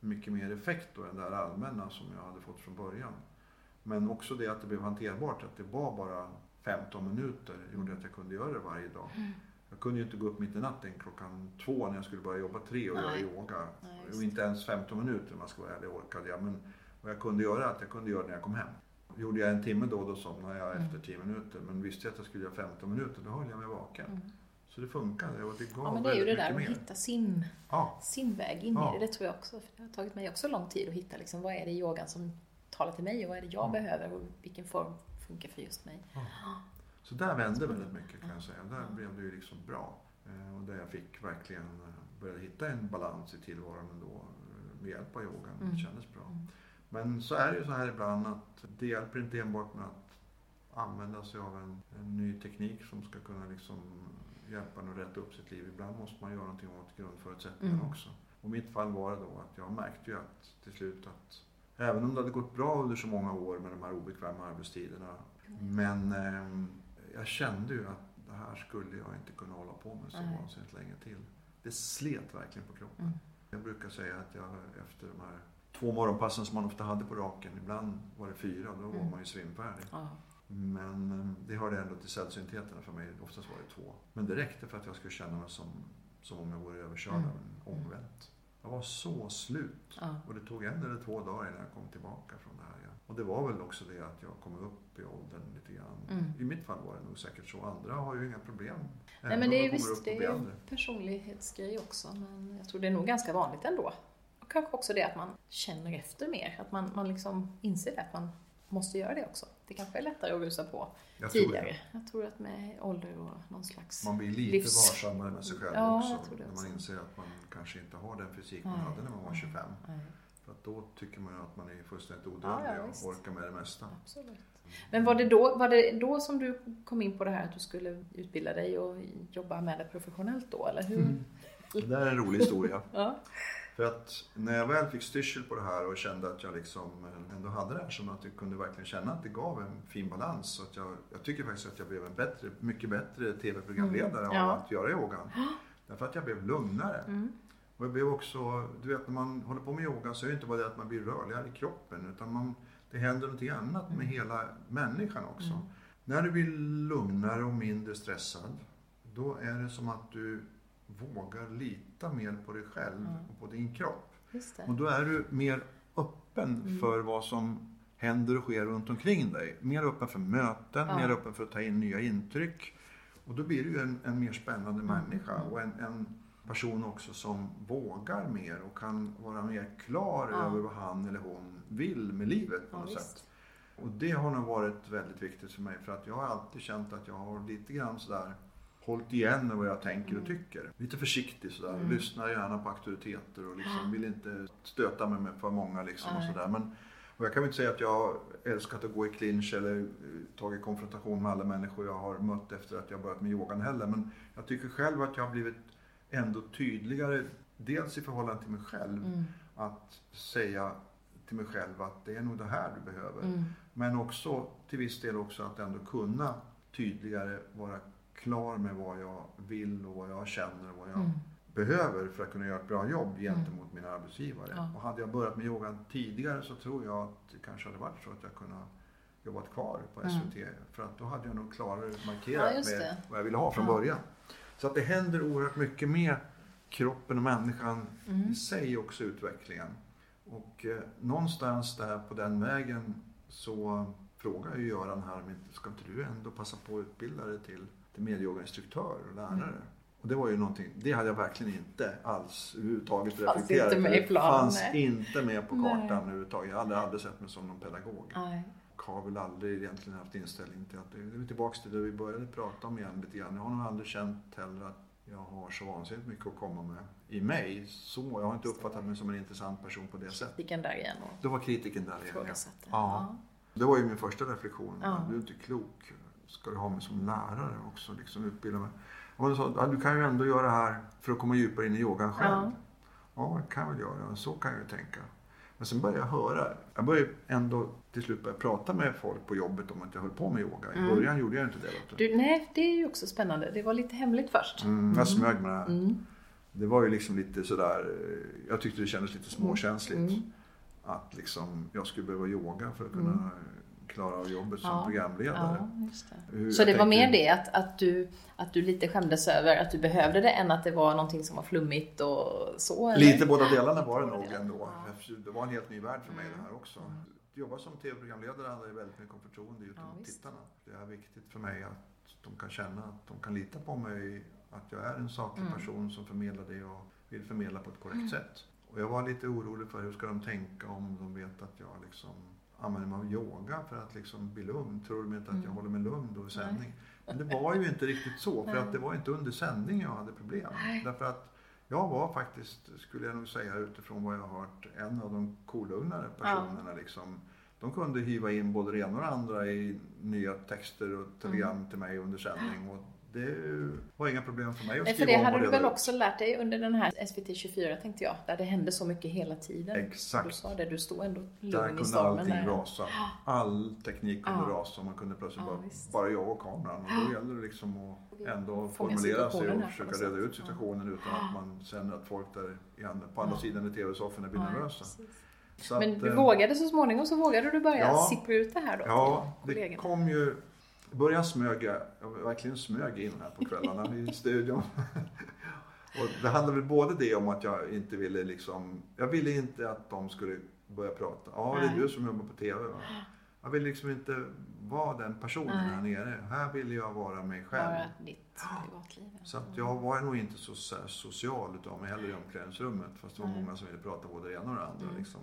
mycket mer effekt då än det här allmänna som jag hade fått från början. Men också det att det blev hanterbart, att det var bara 15 minuter gjorde att jag kunde göra det varje dag. Mm. Jag kunde ju inte gå upp mitt i natten klockan två när jag skulle börja jobba tre och Nej. göra yoga. Nej, och inte ens 15 minuter om man ska vara ärlig orkade jag. Men vad jag kunde göra att jag kunde göra det när jag kom hem. Gjorde jag en timme då, då somnade jag Mm. efter 10 minuter. Men visste jag att jag skulle göra 15 minuter, då höll jag mig vaken. Mm. Så det funkade och det gav Ja, men det är ju det där att hitta sin, Ja, sin väg in Ja. i det. Det tror jag också. För det har tagit mig också lång tid att hitta liksom, vad är det i yogan som talar till mig och vad är det jag Ja. behöver och vilken form funkar för just mig. så där vände väldigt mycket kan jag säga. Där blev det ju liksom bra. Eh, Och där jag fick verkligen eh, börja hitta en balans i tillvaron ändå eh, med hjälp av yogan. Mm. Det kändes bra. Mm. Men så är det ju så här ibland att det hjälper inte enbart med att använda sig av en, en ny teknik som ska kunna liksom hjälpa en att rätta upp sitt liv. Ibland måste man göra någonting åt grundförutsättningarna Mm. också. Och mitt fall var det då att jag märkte ju att till slut att även om det hade gått bra under så många år med de här obekväma arbetstiderna men ehm, jag kände ju att det här skulle jag inte kunna hålla på med så vansinnigt länge till. Det slet verkligen på kroppen. Mm. Jag brukar säga att jag efter de här två morgonpassen som man ofta hade på raken, ibland var det fyra, då var Mm. man ju svimfärdig. Ja. Men eh, det hörde ändå till sällsyntheterna för mig, oftast var det två. Men det räckte för att jag skulle känna mig som, som om jag vore överkörd Mm. av en ångvält. Jag var så slut. Ja. Och det tog en eller två dagar innan jag kom tillbaka från det här. Och det var väl också det att jag kom upp i åldern lite grann. Mm. I mitt fall var det nog säkert så. Andra har ju inga problem. Nej men det är visst, det är en personlighetsgrej också. Men jag tror det är nog ganska vanligt ändå. Och kanske också det att man känner efter mer. Att man, man liksom inser att man måste göra det också. Det kanske är lättare att rusa på Jag tidigare. det. Jag tror att med ålder och någon slags... Man blir lite livs- varsammare med sig själv Ja, också. när också. man inser att man kanske inte har den fysik man Nej. hade när man var 25. Nej, För att då tycker man ju att man är fullständigt Ja, odödlig ja, och visst. orkar med det mesta. absolut. Men var det, då, var det då som du kom in på det här att du skulle utbilda dig och jobba med det professionellt då, eller hur? Mm. Det där är en rolig historia. [LAUGHS] Ja. För att när jag väl fick styrsel på det här och kände att jag liksom ändå hade det här som att jag kunde verkligen känna att det gav en fin balans. Så att jag, jag tycker faktiskt att jag blev en bättre, mycket bättre tv-programledare Mm. av Ja. att göra yogan. [GASPS] Därför att jag blev lugnare. Mm. Och jag blev också, du vet när man håller på med yoga så är det inte bara det att man blir rörligare i kroppen utan man, det händer någonting annat med hela människan också. Mm. När du blir lugnare och mindre stressad då är det som att du vågar lita mer på dig själv Mm. och på din kropp. Just det. Och då är du mer öppen Mm. för vad som händer och sker runt omkring dig. Mer öppen för möten, Ja. mer öppen för att ta in nya intryck. Och då blir du en, en mer spännande Mm. människa och en, en person också som vågar mer och kan vara mer klar Ja. över vad han eller hon vill med livet på Ja, något visst. sätt. Och det har nog varit väldigt viktigt för mig för att jag har alltid känt att jag har lite grann sådär hållit igen med vad jag tänker och tycker. Lite försiktig sådär. Mm. Lyssnar gärna på auktoriteter och liksom vill inte stöta mig med för många liksom och sådär. Men, och jag kan väl inte säga att jag har älskat att gå i clinch eller eh, tagit konfrontation med alla människor jag har mött efter att jag börjat med yogan heller. Men jag tycker själv att jag har blivit ändå tydligare. Dels i förhållande till mig själv. Mm. Att säga till mig själv att det är nog det här du behöver. Mm. Men också till viss del också att ändå kunna tydligare vara klar med vad jag vill och vad jag känner och vad jag Mm. behöver för att kunna göra ett bra jobb gentemot mina arbetsgivare. Ja. Och hade jag börjat med yogan tidigare så tror jag att det kanske hade varit så att jag kunde jobbat kvar på Mm. SVT. För att då hade jag nog klarare Ja, markerat just med vad jag ville ha från Ja. början. Så att det händer oerhört mycket med kroppen och människan Mm. i sig också utvecklingen. Och eh, någonstans där på den vägen så frågar ju Göran här, men ska inte du ändå passa på att utbilda dig till, till och lärare? Mm. Och det var ju någonting, det hade jag verkligen inte alls överhuvudtaget Fanns reflekterat inte med i planen, fanns nej. inte med på Nej. kartan överhuvudtaget. Jag hade aldrig sett mig som någon pedagog. Nej. Och har väl aldrig egentligen haft inställning till att, det det är tillbaks till det vi började prata om igen lite grann. Jag har nog aldrig känt heller att jag har så vansinnigt mycket att komma med i mig. Så jag har inte uppfattat mig som en intressant person på det sättet. Vilken där igen Då var kritiken där igen. Ja. Ja. Det var ju min första reflektion. Ja. Du är inte klok. Ska du ha mig som lärare också? Liksom utbilda mig. Och hon sa, ja, du kan ju ändå göra det här för att komma djupare in i yogan själv. Ja. Ja, det kan jag väl göra. Så kan jag ju tänka. Men sen började jag höra. Jag började ändå till slut börja prata med folk på jobbet om att jag höll på med yoga. I Mm. början gjorde jag inte det. Du. Nej, det är ju också spännande. Det var lite hemligt först. Mm, jag smög med det här. Mm. Det var ju liksom lite sådär, jag tyckte det kändes lite småkänsligt. Mm. Att liksom jag skulle behöva yoga för att kunna Mm. Klara av jobbet som Ja. programledare. Ja, det. Hur Så det jag var mer det att, att, du, att du lite skämdes över att du behövde det än att det var någonting som var flummigt och så? Eller? Lite båda delarna var det nog ändå. ja. Mm. Det var en helt ny värld för mig det här också. Att jobba som tv-programledare handlar ju väldigt mycket om förtroende Ja, gentemot visst. tittarna. Det är viktigt för mig att de kan känna att de kan lita på mig, att jag är en saklig Mm. person som förmedlar det och vill förmedla på ett korrekt sätt. Och jag var lite orolig för hur ska de tänka om de vet att jag liksom använder mig av yoga för att liksom bli lugn. Tror de inte att jag Mm. håller mig lugn då i sändning? Men det var ju inte riktigt så, för att det var inte under sändning jag hade problem. Därför att jag var faktiskt, skulle jag nog säga utifrån vad jag har hört, en av de kolugnare personerna. Liksom. De kunde hiva in både det ena och det andra i nya texter och telegram Mm. till mig under sändning. Och det var inga problem för mig att Nej, för skriva det om hade du väl också lärt dig under den här SVT 24 tänkte jag, där det hände så mycket hela tiden. Exakt. Du sa det, du stod ändå Där lugn i kunde stormen. allting där. rasa. [GASPS] All teknik kunde Ja. rasa. Man kunde plötsligt Ja, bara, visst. bara jag och kameran. Och då [GASPS] gäller det liksom att ändå formulera sig och försöka reda ut situationen utan att man känner att folk där i på andra sidan i tv-sofforna blir Ja, nervösa. precis. Så Men att, du eh, vågade så småningom så vågade du börja Ja. sippra ut det här då Ja, det kom ju... Början smög jag, jag verkligen smög in här på kvällarna i studion. [LAUGHS] Och det handlade väl både det om att jag inte ville liksom... Jag ville inte att de skulle börja prata. Ja, det är du som jobbar på TV va? Jag ville liksom inte vara den personen Nej. här nere. Här ville jag vara mig själv. Bara ditt privatliv. Så att jag var nog inte så, social utav mig heller i omklädningsrummet. Fast det var många som ville prata både det ena och det andra. Mm. Liksom.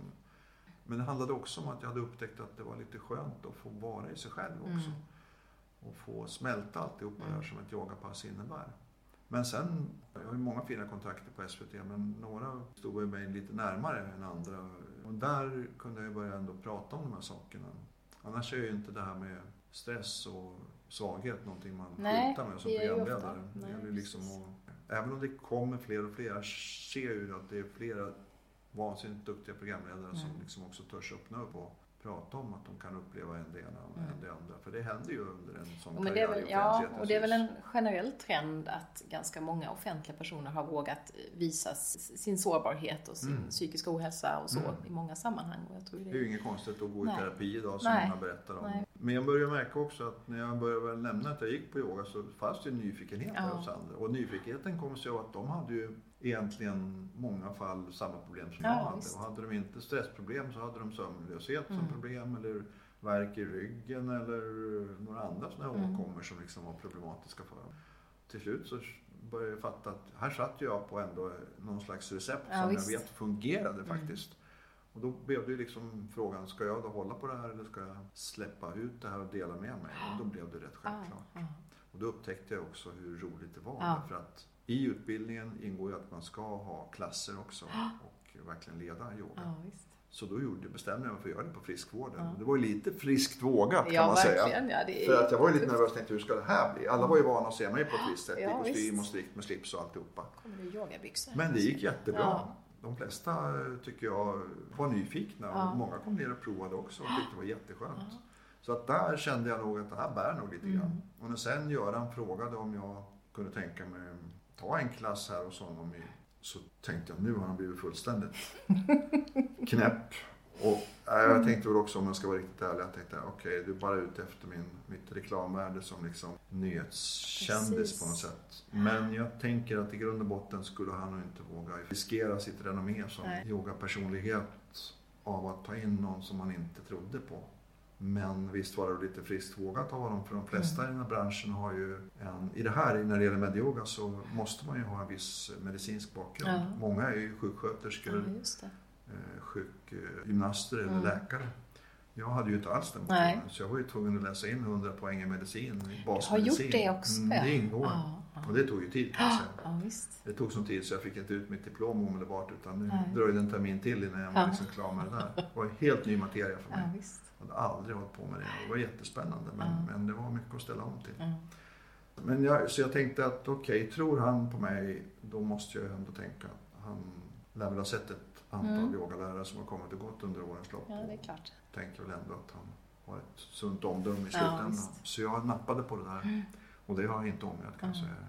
Men det handlade också om att jag hade upptäckt att det var lite skönt att få vara i sig själv också. Mm. Och få smälta alltihopa det här Mm. som ett yogapass innebär. Men sen, jag har ju många fina kontakter på SVT men några stod ju mig lite närmare än andra. Och där kunde jag ju börja ändå prata om de här sakerna. Annars är ju inte det här med stress och svaghet någonting man Nej, skyltar med som programledare. Det gäller liksom att, även om det kommer fler och fler, jag ser ju att det är flera vansinnigt duktiga programledare som Mm. liksom också törs öppna upp och prata om att de kan uppleva en det ena Mm. än det andra. För det händer ju under en sån men väl, i ja, och det är väl en generell trend att ganska många offentliga personer har vågat visa sin sårbarhet och sin Mm. psykiska ohälsa och så Mm. i många sammanhang. Och jag tror Det det är ju inget konstigt att gå i Nej. terapi idag som Nej. många berättar om. Nej. Men jag börjar märka också att när jag började nämna att jag gick på yoga så fanns det en nyfikenhet Ja. hos andra. Och nyfikenheten kom sig av att de hade ju egentligen många fall samma problem som Ja, jag hade. visst. Och hade de inte stressproblem så hade de sömnlöshet som Mm. problem eller värk i ryggen eller några andra sådana här Mm. åkommor som liksom var problematiska för dem. Till slut så började jag fatta att här satt jag på ändå någon slags recept Ja, som visst. jag vet fungerade Mm. faktiskt. Och då blev det liksom frågan, ska jag då hålla på det här eller ska jag släppa ut det här och dela med mig? Och då blev det rätt Ja, självklart. ja. Och då upptäckte jag också hur roligt det var. Ja. För att i utbildningen ingår ju att man ska ha klasser också och verkligen leda yoga. Ja. Så då gjorde, bestämde jag mig för att göra det på friskvården. Ja. Det var ju lite friskt vågat kan Ja, man säga. Ja, är För att jag var ju lite nervös och tänkte hur ska det här bli? Alla var ju vana att se mig på ett visst sätt i kostym och strikt med slips och alltihopa. Det? Men det gick jättebra. De flesta eh, tycker jag var nyfikna och många kom ner och provade också och tyckte det var jätteskönt. Så att där kände jag nog att det här bär nog lite Mm. grann. Och när sen Göran frågade om jag kunde tänka mig ta en klass här hos honom i, så tänkte jag nu har han blivit fullständigt [LAUGHS] knäpp. Och äh, jag tänkte väl också om jag ska vara riktigt ärlig, jag tänkte okej du är bara ute efter min, mitt reklamvärde som liksom nyhetskändis Precis. på något sätt. Men jag tänker att i grund och botten skulle han nog inte våga riskera sitt renommé som Nej. yogapersonlighet av att ta in någon som man inte trodde på. Men visst var det lite friskt vågat av honom för de flesta Mm. i den här branschen har ju en, i det här när det gäller medyoga så måste man ju ha en viss medicinsk bakgrund. Ja. Många är ju sjuksköterskor, Ja, eh, sjukgymnaster eller Mm. läkare. Jag hade ju inte alls den bakgrunden så jag var ju tvungen att läsa in 100 poäng i medicin, i Du har basmedicin. gjort det också? Mm, det ingår. Ja. Och det tog ju tid säga. Ja, visst. Det tog sån tid så jag fick inte ut mitt diplom omedelbart utan det dröjde en termin till innan jag var Ja. liksom klar med det där. Det var helt ny materia för mig. Ja, visst. Jag hade aldrig hållit på med det. Det var jättespännande men, Ja. men det var mycket att ställa om till. Ja. Men jag, så jag tänkte att okej, tror han på mig då måste jag ändå tänka att han lär väl ha sett ett antal Mm. yogalärare som har kommit och gått under årens lopp. ja, det är och klart. tänker väl ändå att han har ett sunt omdöme i Ja, slutändan. visst. så jag nappade på det där. Mm. Och det har jag inte ångrat kan jag Mm. säga.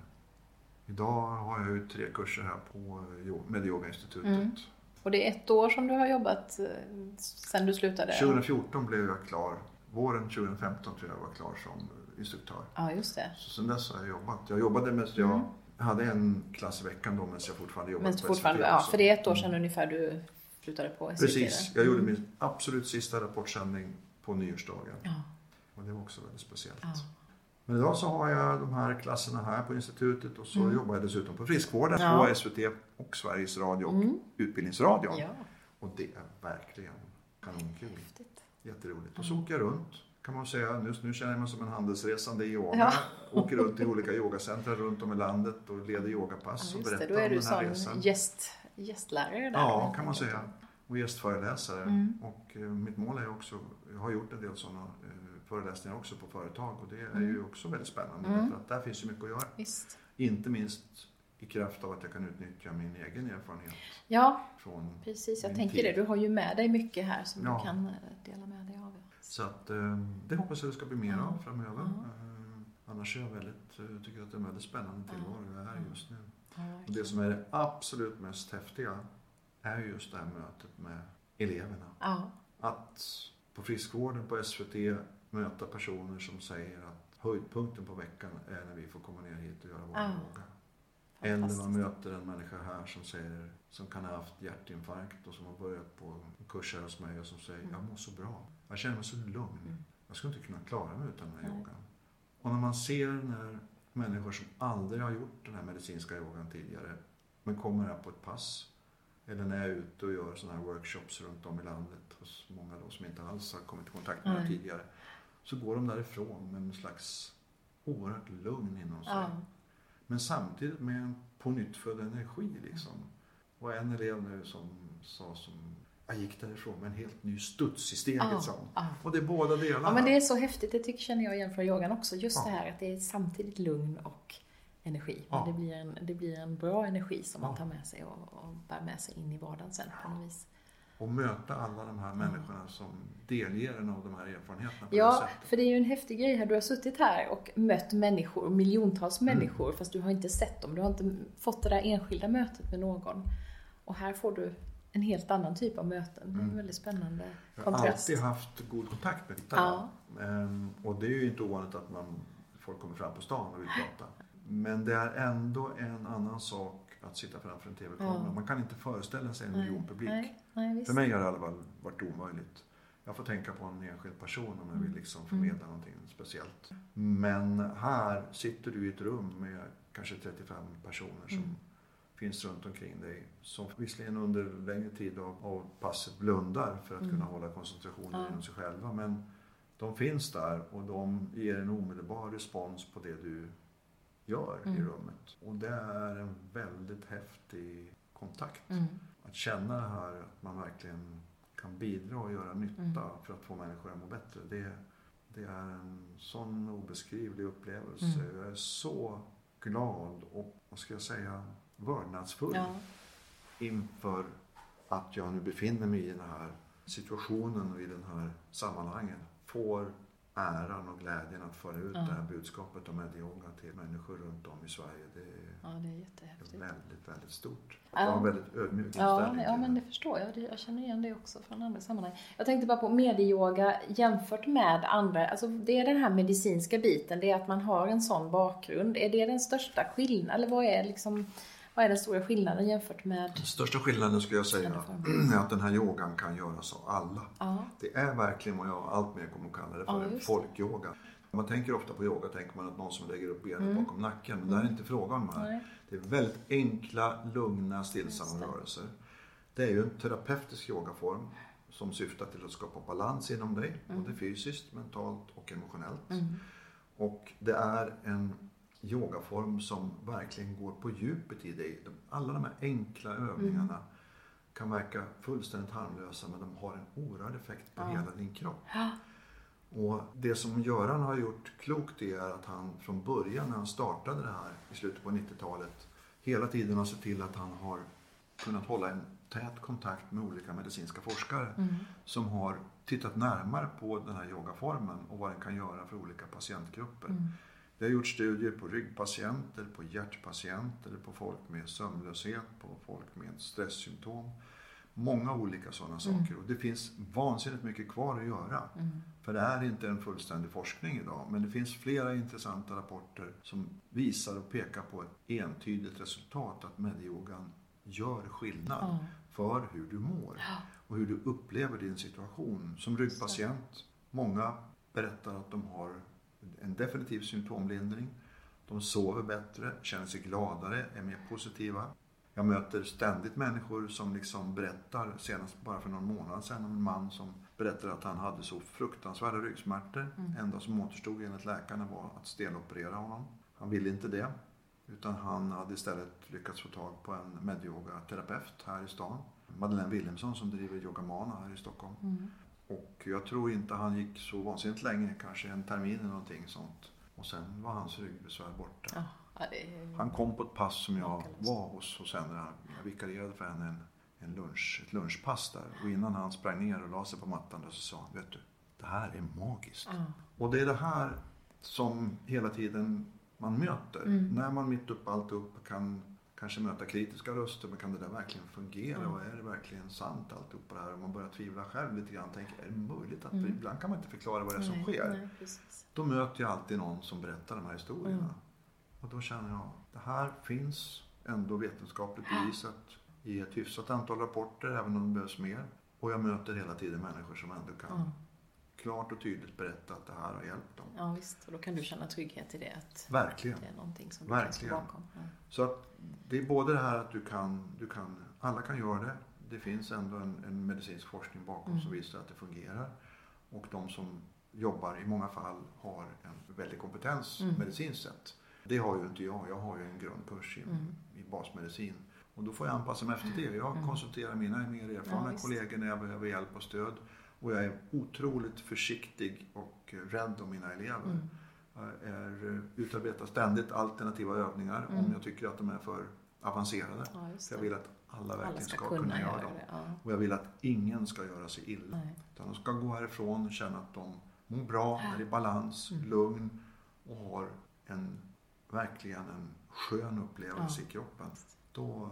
Idag har jag ju tre kurser här på eh, yo- Medyoga-institutet. Mm. Och det är ett år som du har jobbat eh, sen du slutade? 2014 blev jag klar. våren 2015 tror jag var klar som instruktör. Ja, just det. Så sen dess har jag jobbat. Jag jobbade mest, jag Mm. Hade en klass i veckan då medan jag fortfarande jobbade Men på fortfarande, SVT ja, för det är ett år sedan ungefär du flyttade på SVT. Precis, jag gjorde min absolut sista rapportsändning på nyårsdagen. Ja, Och det var också väldigt speciellt. ja. Men idag så har jag de här klasserna här på institutet och så Mm. jobbar jag dessutom på friskvården Ja. på SVT och Sveriges Radio och Mm. Utbildningsradion. ja. Och det är verkligen kanonkul. Jätteroligt. Och så åker jag runt kan man säga. Nu, nu känner jag mig som en handelsresande i yoga. Ja. Åker runt i olika yogacentra runt om i landet och leder yogapass Ja, och just det. berättar Då är om du den här resan. gäst, gästlärare där. Ja, kan man säga. Och gästföreläsare. Mm. Och eh, mitt mål är också, jag har gjort en del sådana eh, föreläsningar också på företag och det är Mm. ju också väldigt spännande Mm. därför att där finns ju mycket att göra. Visst. Inte minst i kraft av att jag kan utnyttja min egen erfarenhet Ja, precis. Jag tänker tid. det. Du har ju med dig mycket här som Ja. du kan eh, dela med dig. Så att eh, det hoppas jag det ska bli mer av framöver. Eh, Annars är jag väldigt, eh, tycker att det är en väldigt spännande tillvaro jag är just nu. Och det som är det absolut mest häftiga är ju just det här mötet med eleverna. Ja, Att på friskvården på SVT möta personer som säger att höjdpunkten på veckan är när vi får komma ner hit och göra vår Ja. yoga. Eller man möter en människa här som säger, som kan ha haft hjärtinfarkt och som har börjat på en kurs här hos mig och som säger, Mm. jag mår så bra. Jag känner mig så lugn. Mm. Jag skulle inte kunna klara mig utan den här Nej. yogan. Och när man ser när människor som aldrig har gjort den här medicinska yogan tidigare, men kommer här på ett pass, eller när jag är ute och gör sådana här workshops runt om i landet hos många då som inte alls har kommit i kontakt med det Nej. tidigare, så går de därifrån med en slags oerhört lugn inom sig. ja. Men samtidigt med en pånyttfödd energi liksom. Och en elev nu som sa som, jag gick därifrån med en helt ny studs i steget hon. ja. Och det är båda delarna. Ja, men det är så häftigt. Det tycker, känner jag igen från yogan också. Just Ja. det här att det är samtidigt lugn och energi. Men det, blir en, det blir en bra energi som man tar med sig och, och bär med sig in i vardagen sen på något vis. Och möta alla de här människorna som delger en av de här erfarenheterna på det Ja, sättet. för det är ju en häftig grej här. Du har suttit här och mött människor, miljontals Mm. människor, fast du har inte sett dem. Du har inte fått det där enskilda mötet med någon. Och här får du en helt annan typ av möten. Det är en Mm. väldigt spännande Jag har kontrast. alltid haft god kontakt med tittare. Ja. Ehm, och det är ju inte ovanligt att man, folk kommer fram på stan och vill prata. Men det är ändå en annan sak att sitta framför en TV-kamera. Ja. Man kan inte föreställa sig en Nej, miljon publik. Nej, nej. För mig har det i alla fall varit omöjligt. Jag får tänka på en enskild person om jag vill liksom förmedla någonting speciellt. Men här sitter du i ett rum med kanske 35 personer som Mm. Finns runt omkring dig. Som visserligen under längre tid av, av passet blundar för att Mm. kunna hålla koncentrationen Ja. inom sig själva. Men de finns där och de ger en omedelbar respons på det du gör i Mm. rummet. Och det är en väldigt häftig kontakt. Mm. Att känna det här att man verkligen kan bidra och göra nytta Mm. för att få människor att må bättre. Det, det är en sån obeskrivlig upplevelse. Mm. Jag är så glad och, vad ska jag säga, vördnadsfull Ja. inför att jag nu befinner mig i den här situationen och i den här sammanhangen. Får äran och glädjen att föra ut Ja. det här budskapet om medyoga till människor runt om i Sverige. Det är ja, det är jättehäftigt. väldigt, väldigt stort. Ja. Jag har en väldigt ödmjuk Ja, inställning ja, till men det förstår jag. Jag känner igen det också från andra sammanhang. Jag tänkte bara på medieyoga jämfört med andra. Alltså det är den här medicinska biten, det är att man har en sån bakgrund. Är det den största skillnaden? Eller vad är, liksom, vad är den stora skillnaden jämfört med... Den största skillnaden skulle jag säga [CLEARS THROAT] är att den här yogan kan göras av alla. Ja, Det är verkligen vad jag allt mer kommer att kalla det Ja, för, det. folkyoga. När man tänker ofta på yoga tänker man att någon som lägger upp benen Mm. bakom nacken, men det här är inte frågan om det här. nej. Det är väldigt enkla, lugna, stillsamma det. rörelser. Det är ju en terapeutisk yogaform som syftar till att skapa balans inom dig, både fysiskt, mentalt och emotionellt. Mm. Och det är en yogaform som verkligen går på djupet i dig. Alla de här enkla övningarna kan verka fullständigt harmlösa men de har en oerhörd effekt på Ja. hela din kropp. Ja, Och det som Göran har gjort klokt är att han från början när han startade det här i slutet på 90-talet hela tiden har sett till att han har kunnat hålla en tät kontakt med olika medicinska forskare Mm. som har tittat närmare på den här yogaformen och vad den kan göra för olika patientgrupper. Mm. Vi har gjort studier på ryggpatienter, på hjärtpatienter, på folk med sömnlöshet, på folk med stresssymptom. Många olika sådana saker och det finns vansinnigt mycket kvar att göra. Mm. För det är inte en fullständig forskning idag, men det finns flera intressanta rapporter som visar och pekar på ett entydigt resultat att medyogan gör skillnad Ja. för hur du mår och hur du upplever din situation. Som ryggpatient, många berättar att de har en definitiv symptomlindring. De sover bättre, känner sig gladare, är mer positiva. Jag möter ständigt människor som liksom berättar, senast bara för någon månad sedan, om en man som berättade att han hade så fruktansvärda ryggsmärtor. Det enda som återstod enligt läkarna var att steloperera honom. Han ville inte det. Utan han hade istället lyckats få tag på en medyogaterapeut här i stan. Madeleine Wilhelmsson som driver Yogamana här i Stockholm. Mm. Och jag tror inte han gick så vansinnigt länge, kanske en termin eller någonting sånt. Och sen var hans ryggbesvär borta. Ja, är... Han kom på ett pass som jag var hos hos henne. Jag vikarierade för henne en, en lunch, ett lunchpass där. Och innan han sprang ner och la sig på mattan där så sa han, vet du, det här är magiskt. Ja. Och det är det här som hela tiden man möter. Mm. När man mitt upp allt upp kan kanske möta kritiska röster, men kan det där verkligen fungera? Mm. Och är det verkligen sant alltihopa det här? Och man börjar tvivla själv lite grann. Tänker, är det möjligt att, Mm. ibland kan man inte förklara vad det är som Nej, sker. Nej. Då möter jag alltid någon som berättar de här historierna. Mm. Och då känner jag, det här finns ändå vetenskapligt bevisat i ett hyfsat antal rapporter, även om det behövs mer. Och jag möter hela tiden människor som ändå kan. Klart och tydligt berätta att det här har hjälpt dem. ja, visst. Och då kan du känna trygghet i det. Att Verkligen. det är någonting som du kan stå Verkligen. bakom. Ja. Så att det är både det här att du kan, du kan, alla kan göra det. Det finns ändå en, en medicinsk forskning bakom Mm. som visar att det fungerar. Och de som jobbar i många fall har en väldig kompetens Mm. medicinskt sett. Det har ju inte jag. Jag har ju en grundkurs i, Mm. i basmedicin. Och då får jag anpassa mig efter det. Jag Mm. konsulterar mina mer erfarna Ja, kollegor när jag behöver hjälp och stöd. Och jag är otroligt försiktig och rädd om mina elever. Mm. Jag är, eh, utarbetar ständigt alternativa övningar om Mm. jag tycker att de är för avancerade. Ja, jag vill att alla verkligen Alla ska, kunna göra dem. det. Ja. Och jag vill att ingen ska göra sig illa. Nej. Utan de ska gå härifrån och känna att de mår bra, är i balans, Mm. lugn och har en, verkligen en skön upplevelse Ja. i kroppen. Då,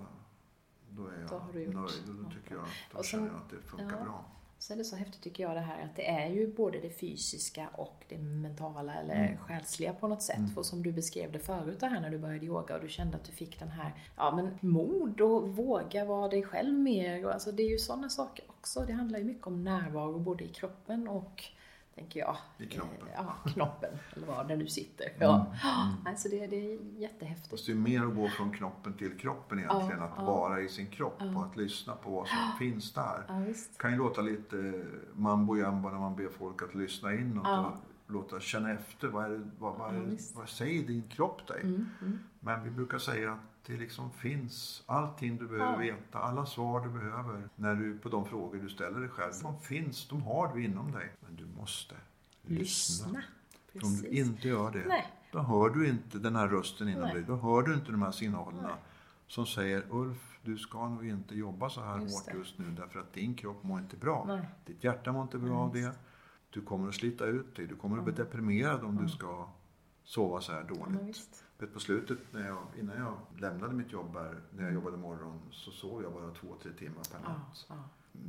då är jag Då nöjd och då tycker jag, då Och sen- känner jag att det funkar bra. Så är det så häftigt tycker jag det här att det är ju både det fysiska och det mentala eller Mm. själsliga på något sätt. Mm. För som du beskrev det förut det här när du började yoga och du kände att du fick den här, ja men mod och våga vara dig själv mer. Och alltså det är ju sådana saker också. Det handlar ju mycket om närvaro både i kroppen och tänker jag. I knoppen. eh, Ja, knoppen. eller var det nu sitter. Ja. Mm. Alltså det, det är jättehäftigt. Fast det är mer att gå från knoppen till kroppen egentligen. Ja, att ja. vara i sin kropp Ja. och att lyssna på vad som finns där. Ja, visst. Kan ju låta lite mambo jamba när man ber folk att lyssna in och Ja. låta känna efter. Vad, är det, vad, vad, vad säger din kropp dig? Mm, mm. Men vi brukar säga att det liksom finns allting du behöver Ja. veta, alla svar du behöver när du, på de frågor du ställer dig själv. De finns, de har du inom dig. Men du måste lyssna. Lyssna. Om du inte gör det, Nej. då hör du inte den här rösten inom Nej. dig. Då hör du inte de här signalerna Nej. som säger Ulf, du ska nog inte jobba så här Just hårt just nu därför att din kropp mår inte bra. Nej. Ditt hjärta mår inte bra Nej, av det. Du kommer att slita ut dig. Du kommer att bli Mm. deprimerad om Mm. du ska sova så här dåligt. På slutet, när jag, innan jag lämnade mitt jobb här, när jag Mm. jobbade morgon, så sov jag bara två, tre timmar per Ja, natt. ja.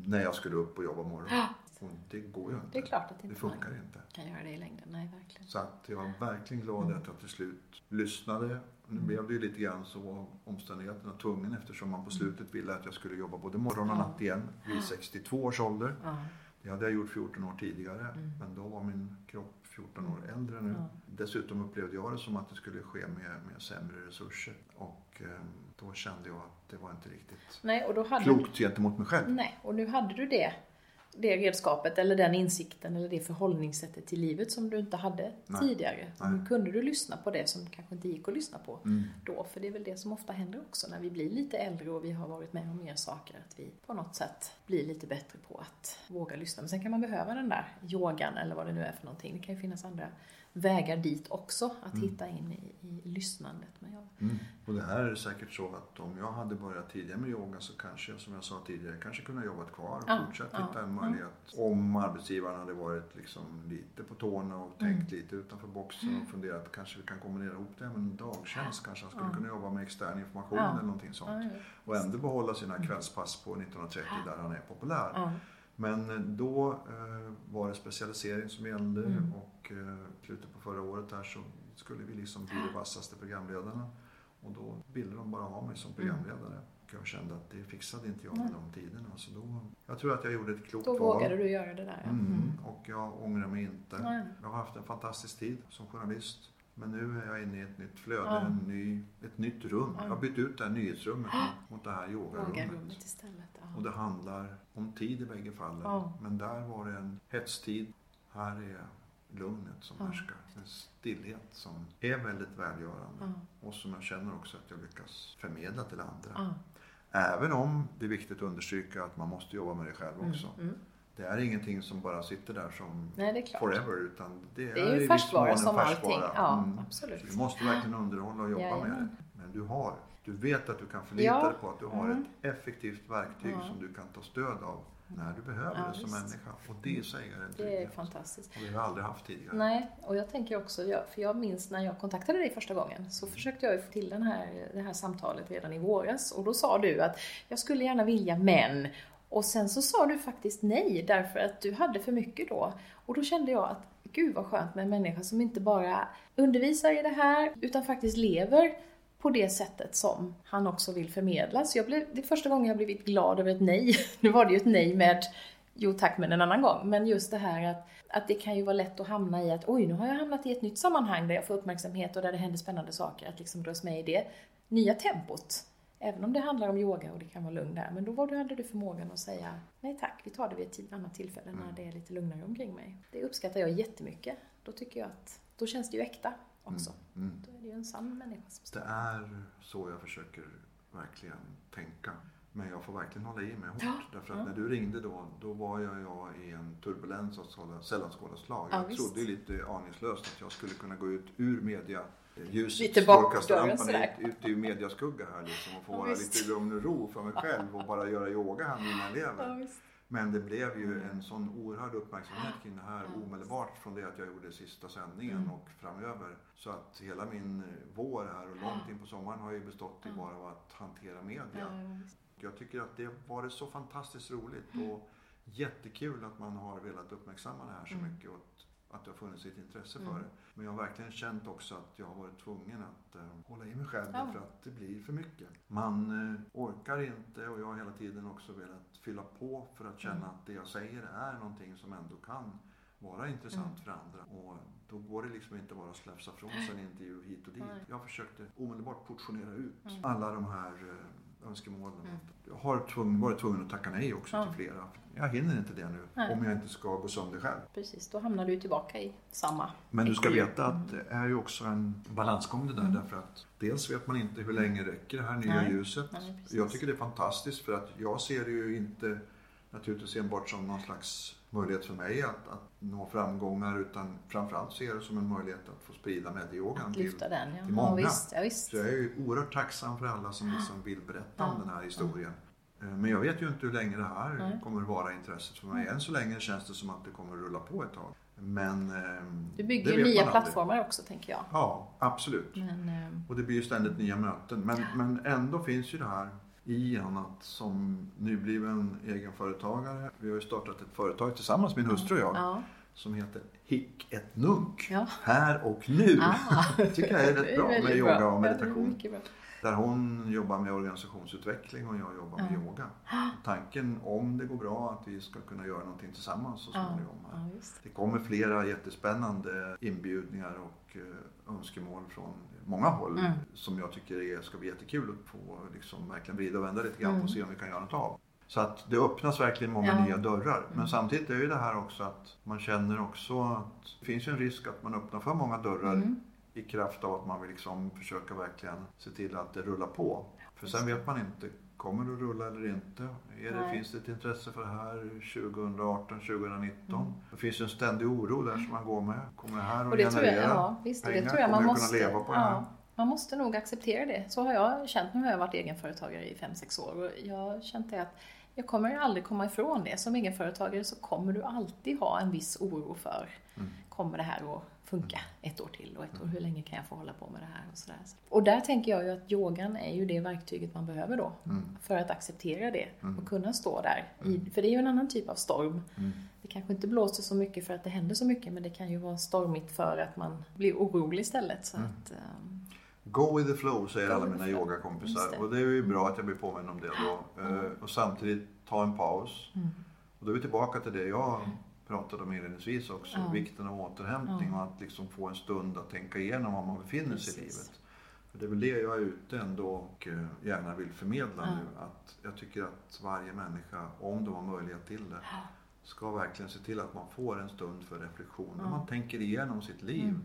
När jag skulle upp och jobba morgon. Ja. Och det går ju inte. Det är klart att det inte funkar man inte. kan göra det i längden. Nej, verkligen. Så att jag var verkligen glad Mm. att jag till slut lyssnade. Nu Mm. blev det ju lite grann så omständigheterna tvungen eftersom man på slutet ville att jag skulle jobba både morgon och Ja. natt igen vid Ja. 62 års ålder. Ja. Det hade jag gjort 14 år tidigare, men då var min kropp 14 år äldre nu. Ja. Dessutom upplevde jag det som att det skulle ske med, med sämre resurser. Och eh, då kände jag att det var inte riktigt Nej, och då hade klokt gentemot mig själv. Nej, och nu hade du det, det redskapet eller den insikten eller det förhållningssättet till livet som du inte hade Nej. tidigare. Nej. Kunde du lyssna på det som kanske inte gick att lyssna på Mm. då. För det är väl det som ofta händer också när vi blir lite äldre och vi har varit med om mer saker. Att vi på något sätt blir lite bättre på att våga lyssna. Men sen kan man behöva den där yogan eller vad det nu är för någonting. Det kan ju finnas andra vägar dit också, att Mm. hitta in i, i lyssnandet. Men jag, Mm. Och det här är säkert så att om jag hade börjat tidigare med yoga så kanske jag, som jag sa tidigare, kanske kunde jobbat kvar och Ja, fortsatt ja, hitta en ja. möjlighet. Om arbetsgivaren hade varit liksom lite på tårna och Mm. tänkt lite utanför boxen och funderat kanske vi kan kombinera ihop det med en dagtjänst. Kanske han skulle Ja. kunna jobba med extern information Ja. eller någonting sånt. ja, Och ändå behålla sina kvällspass på 1930 där han är populär. Men då eh, var det specialisering som gällde Mm. och eh, slutet på förra året där så skulle vi liksom bli de vassaste programledarna. Och då ville de bara ha mig som programledare. Och jag kände att det fixade inte jag med Mm. De tiderna. Så då, jag tror att jag gjorde ett klokt då val. vågade du göra det där. Ja. Mm. Och jag ångrar mig inte. Nej. Jag har haft en fantastisk tid som journalist. Men nu är jag inne i ett nytt flöde, Ja. en ny, ett nytt rum. Ja. Jag har bytt ut det här nyhetsrummet [GASPS] mot det här yogarummet. Yogarummet istället. Ja. Och det handlar om tid i bägge fallen. Ja. Men där var det en hetstid. Här är lugnet som Ja. härskar. En stillhet som är väldigt välgörande. Ja. Och som jag känner också att jag lyckas förmedla till andra. Ja. Även om det är viktigt att understryka att man måste jobba med det själv också. Mm. Mm. Det är ingenting som bara sitter där som Nej, är forever. Utan det är, Det är ju i viss färskvara som allting. färskvara. Ja, Mm. absolut. Så du måste verkligen underhålla och jobba med det. Men du har, du vet att du kan förlita Ja. dig på att du har Mm. ett effektivt verktyg Ja. som du kan ta stöd av när du behöver Ja, det som visst. människa. Och det i sig är en Det är trygghet. fantastiskt. Och det har jag aldrig haft tidigare. Nej, och jag tänker också, för jag minns när jag kontaktade dig första gången så försökte jag ju få till den här, det här samtalet redan i våras och då sa du att jag skulle gärna vilja men och sen så sa du faktiskt nej därför att du hade för mycket då. Och då kände jag att gud vad skönt med en människa som inte bara undervisar i det här utan faktiskt lever på det sättet som han också vill förmedla. Så jag blev, det är första gången jag blivit glad över ett nej. [LAUGHS] Nu var det ju ett nej med Jo tack men en annan gång. Men just det här att, att det kan ju vara lätt att hamna i att oj nu har jag hamnat i ett nytt sammanhang där jag får uppmärksamhet och där det händer spännannande saker. Att liksom dras med i det nya tempot. Även om det handlar om yoga och det kan vara lugn där. Men då var du, hade du förmågan att säga nej tack, vi tar det vid ett annat tillfälle när det är lite lugnare omkring mig. Det uppskattar jag jättemycket. Då tycker jag att då känns det ju äkta också. Mm. Då är det ju en sann människa som står Det är så jag försöker verkligen tänka. Men jag får verkligen hålla i mig hårt. Ja, Därför att ja. när du ringde då, då var jag, jag i en turbulens av sådana- sällan skådat slag. Ja, jag visst. trodde lite aningslöst att jag skulle kunna gå ut ur media ljuset, Lite bakdörren strålkastarlampan ut, ut i mediaskugga här liksom och få Ja, vara visst. lite lugn och ro för mig själv och bara göra yoga här med mina elever. visst. Men det blev ju en sån oerhörd uppmärksamhet kring det här omedelbart från det att jag gjorde sista sändningen Mm. och framöver. Så att hela min vår här och långt in på sommaren har ju bestått i bara av att hantera media. Jag tycker att det varit så fantastiskt roligt Mm. och jättekul att man har velat uppmärksamma det här så Mm. mycket att- det har funnits ett intresse för Mm. det. Men jag har verkligen känt också att jag har varit tvungen att eh, hålla i mig själv Ja. för att det blir för mycket. Man eh, orkar inte och jag har hela tiden också velat fylla på för att känna Mm. att det jag säger är någonting som ändå kan vara intressant Mm. för andra. Och då går det liksom inte bara att slafsa från sig en intervju hit och dit. Jag försökte omedelbart portionera ut Mm. alla de här eh, önskemålen. Mm. Jag har tvungen, varit tvungen att tacka nej också Ja. till flera. Jag hinner inte det nu Nej. om jag inte ska gå sönder själv. Precis, då hamnar du tillbaka i samma. Men du ska veta att det är ju också en balansgång det där Mm. därför att dels vet man inte hur länge räcker det här nya Nej. ljuset. Nej, jag tycker det är fantastiskt för att jag ser det ju inte naturligtvis enbart som någon slags möjlighet för mig att, att nå framgångar utan framförallt ser jag det som en möjlighet att få sprida medieyogan till den, ja. till många. Ja, visst, ja, visst. Så jag är ju oerhört tacksam för alla som liksom vill berätta om den här historien. Eh, Men jag vet ju inte hur länge det här Nej. kommer att vara intresset för mig. Än så länge känns det som att det kommer att rulla på ett tag. Men ehm, Du bygger ju nya plattformar också, tänker jag. Ja, absolut. Men, eh, Och det blir ju ständigt nya möten. Men, men ändå finns ju det här i en att som nybliven egenföretagare. Vi har ju startat ett företag tillsammans, min hustru och jag, ja. som heter Hick ett Nunk. Ja. Här och nu. Ah. [LAUGHS] tycker jag är rätt Det är bra med yoga bra. och meditation. Där hon jobbar med organisationsutveckling och jag jobbar med Ja. yoga. Tanken, om det går bra, att vi ska kunna göra någonting tillsammans så Ja, småningom. ja, visst. Det kommer flera jättespännande inbjudningar och eh, önskemål från många håll Mm. som jag tycker är, ska bli jättekul att få liksom verkligen vrida och vända lite grann på och Mm. se om vi kan göra något av. Så att det öppnas verkligen många Ja. nya dörrar. Men Mm. samtidigt är ju det här också att man känner också att det finns en risk att man öppnar för många dörrar Mm. I kraft av att man vill liksom försöka verkligen se till att det rullar på. För sen vet man inte, kommer det att rulla eller inte? Är det, Nej. finns det ett intresse för det här 2018, 2019? Mm. Det finns ju en ständig oro där som man går med. Kommer det här att tror jag, generera ja, visst, och det pengar? tror jag man Kommer jag måste, kunna leva på det här? ja, man måste nog acceptera det. Så har jag känt, nu har jag varit egenföretagare i 5-6 år och jag har känt det att jag kommer aldrig komma ifrån det. Som egenföretagare så kommer du alltid ha en viss oro för, Mm. kommer det här att funka ett år till och ett år, hur länge kan jag få hålla på med det här och sådär. Och där tänker jag ju att yogan är ju det verktyget man behöver då Mm. för att acceptera det Mm. och kunna stå där. I, för det är ju en annan typ av storm. Mm. Det kanske inte blåser så mycket för att det händer så mycket men det kan ju vara stormigt för att man blir orolig istället. Så Mm. att, ehm, Go with the flow säger Go alla mina yogakompisar. Det. Och det är ju bra att jag blir påminn om det då. Eh, Och samtidigt ta en paus. mm. Och då är vi tillbaka till det jag pratade om inledningsvis också. Ja. Vikten av återhämtning och att liksom få en stund att tänka igenom var man befinner sig i Precis. livet. För det är väl det jag är ute ändå och eh, gärna vill förmedla Ja. nu. Att jag tycker att varje människa, om de har möjlighet till det, ska verkligen se till att man får en stund för reflektion. När Ja. man tänker igenom sitt liv. Mm.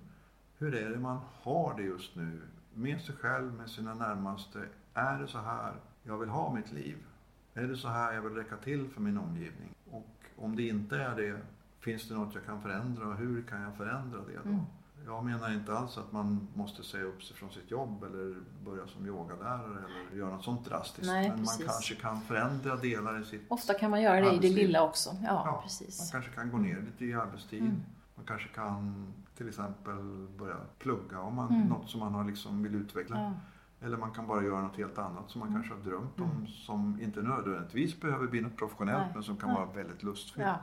Hur är det man har det just nu? Med sig själv, med sina närmaste. Är det så här jag vill ha mitt liv? Är det så här jag vill räcka till för min omgivning? Om det inte är det, finns det något jag kan förändra och hur kan jag förändra det då? Mm. Jag menar inte alls att man måste säga upp sig från sitt jobb eller börja som yogalärare eller göra något sånt drastiskt. Nej, Men precis. man kanske kan förändra delar i sitt... Ofta kan man göra det i det lilla också. Ja, Ja, Man precis. kanske kan gå ner lite i arbetstid. Mm. Man kanske kan till exempel börja plugga om man, Mm. något som man har liksom vill utveckla. Ja. Eller man kan bara göra något helt annat som man Mm. kanske har drömt om. Mm. Som inte nödvändigtvis behöver bli något professionellt Nej. men som kan Nej. vara väldigt lustfyllt. Ja.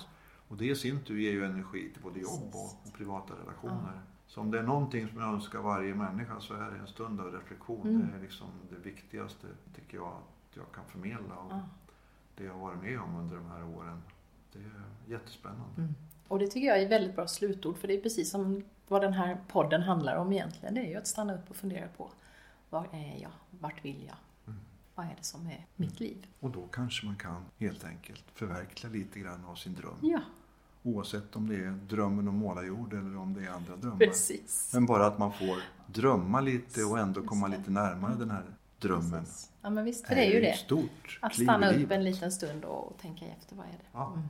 Och det i sin tur ger ju energi till både jobb och, och privata relationer. Så om det är någonting som jag önskar varje människa så är det en stund av reflektion. Mm. Det är liksom det viktigaste tycker jag att jag kan förmedla. Och Ja. det jag har varit med om under de här åren. Det är jättespännande. Mm. Och det tycker jag är ett väldigt bra slutord för det är precis som vad den här podden handlar om egentligen. Det är ju att stanna upp och fundera på var är jag? Vart vill jag? Mm. Vad är det som är mitt liv? Och då kanske man kan helt enkelt förverkliga lite grann av sin dröm. Ja, Oavsett om det är drömmen om målarjord eller om det är andra drömmar. precis. Men bara att man får drömma lite och ändå komma lite närmare den här drömmen. Precis. Ja men visst, för det är ju det. stort Att stanna upp en liten stund och tänka efter, vad är det? Ja. Mm.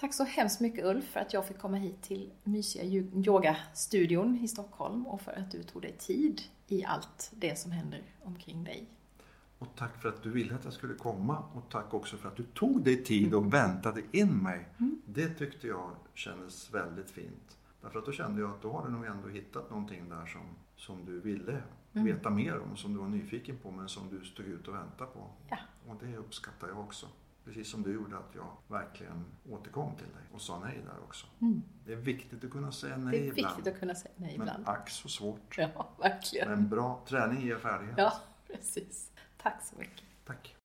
Tack så hemskt mycket Ulf för att jag fick komma hit till mysiga yo- yogastudion i Stockholm och för att du tog dig tid i allt det som händer omkring dig. Och tack för att du ville att jag skulle komma och tack också för att du tog dig tid och väntade in mig. Mm. Det tyckte jag kändes väldigt fint. Därför att då kände jag att då har du nog ändå hittat någonting där som, som du ville Mm. veta mer om, som du var nyfiken på men som du stod ut och väntade på. Ja. Och det uppskattar jag också. Precis som du gjorde att jag verkligen återkom till dig och sa nej där också. Mm. Det är viktigt att kunna säga nej Det är ibland. viktigt att kunna säga nej Men ibland. ack så svårt. Ja, verkligen. Men bra träning ger färdighet. Ja, precis. Tack så mycket. Tack.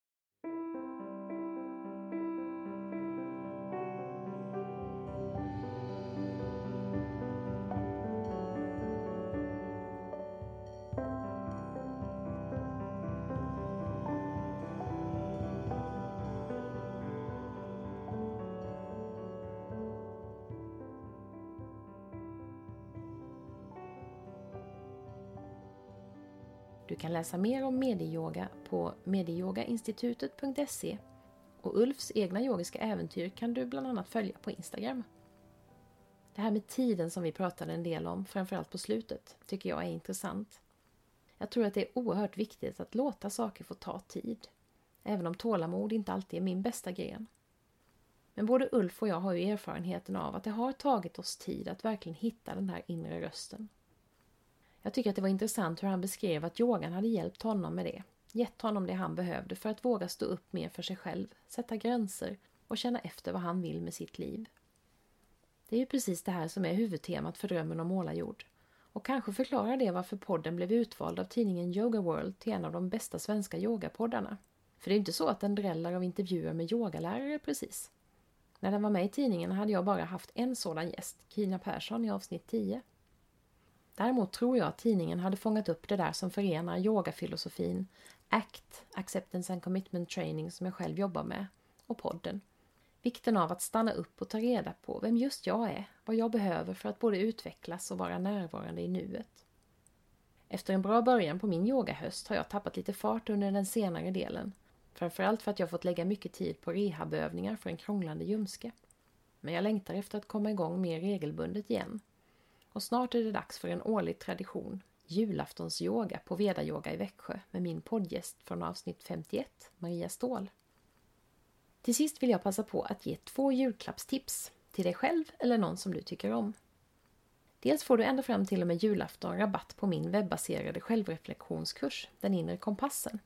Läsa mer om medieyoga på medieyogainstitutet.se och Ulfs egna yogiska äventyr kan du bland annat följa på Instagram. Det här med tiden som vi pratade en del om, framförallt på slutet, tycker jag är intressant. Jag tror att det är oerhört viktigt att låta saker få ta tid, även om tålamod inte alltid är min bästa gren. Men både Ulf och jag har ju erfarenheten av att det har tagit oss tid att verkligen hitta den här inre rösten. Jag tycker att det var intressant hur han beskrev att yogan hade hjälpt honom med det. Gett honom det han behövde för att våga stå upp mer för sig själv, sätta gränser och känna efter vad han vill med sitt liv. Det är ju precis det här som är huvudtemat för Drömmen om målarjord. Och kanske förklarar det varför podden blev utvald av tidningen Yoga World till en av de bästa svenska yogapoddarna. För det är ju inte så att den dräller av intervjuer med yogalärare precis. När den var med i tidningen hade jag bara haft en sådan gäst, Kina Persson i avsnitt 10. Däremot tror jag att tidningen hade fångat upp det där som förenar yogafilosofin, ACT, Acceptance and Commitment Training, som jag själv jobbar med, och podden. Vikten av att stanna upp och ta reda på vem just jag är, vad jag behöver för att både utvecklas och vara närvarande i nuet. Efter en bra början på min yogahöst har jag tappat lite fart under den senare delen. Framförallt för att jag fått lägga mycket tid på rehabövningar för en krånglande ljumske. Men jag längtar efter att komma igång mer regelbundet igen. Och snart är det dags för en årlig tradition, julaftonsyoga på Veda-yoga i Växjö med min poddgäst från avsnitt 51, Maria Ståhl. Till sist vill jag passa på att ge två julklappstips till dig själv eller någon som du tycker om. Dels får du ända fram till och med julafton rabatt på min webbaserade självreflektionskurs Den inre kompassen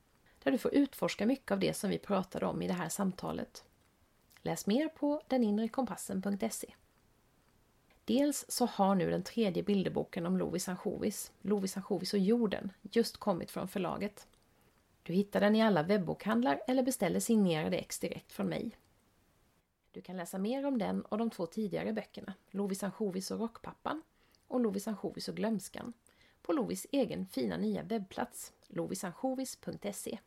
där du får utforska mycket av det som vi pratade om i det här samtalet. Läs mer på deninrekompassen.se. Dels så har nu den tredje bilderboken om Lovis ansjovis, Lovis ansjovis och jorden, just kommit från förlaget. Du hittar den i alla webbokhandlar eller beställer signerade ex direkt från mig. Du kan läsa mer om den och de två tidigare böckerna, Lovis ansjovis och rockpappan och Lovis ansjovis och glömskan, på Lovis egen fina nya webbplats, lovisansjovis.se.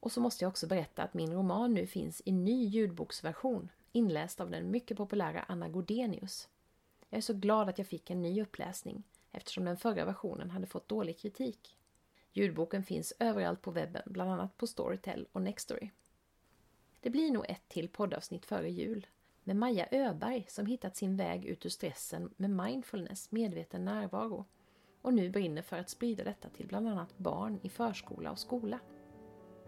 Och så måste jag också berätta att min roman nu finns i ny ljudboksversion inläst av den mycket populära Anna Gordenius. Jag är så glad att jag fick en ny uppläsning eftersom den förra versionen hade fått dålig kritik. Ljudboken finns överallt på webben, bland annat på Storytel och Nextory. Det blir nog ett till poddavsnitt före jul med Maja Öberg som hittat sin väg ut ur stressen med mindfulness, medveten närvaro och nu brinner för att sprida detta till bland annat barn i förskola och skola.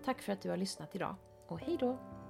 Tack för att du har lyssnat idag och hej då!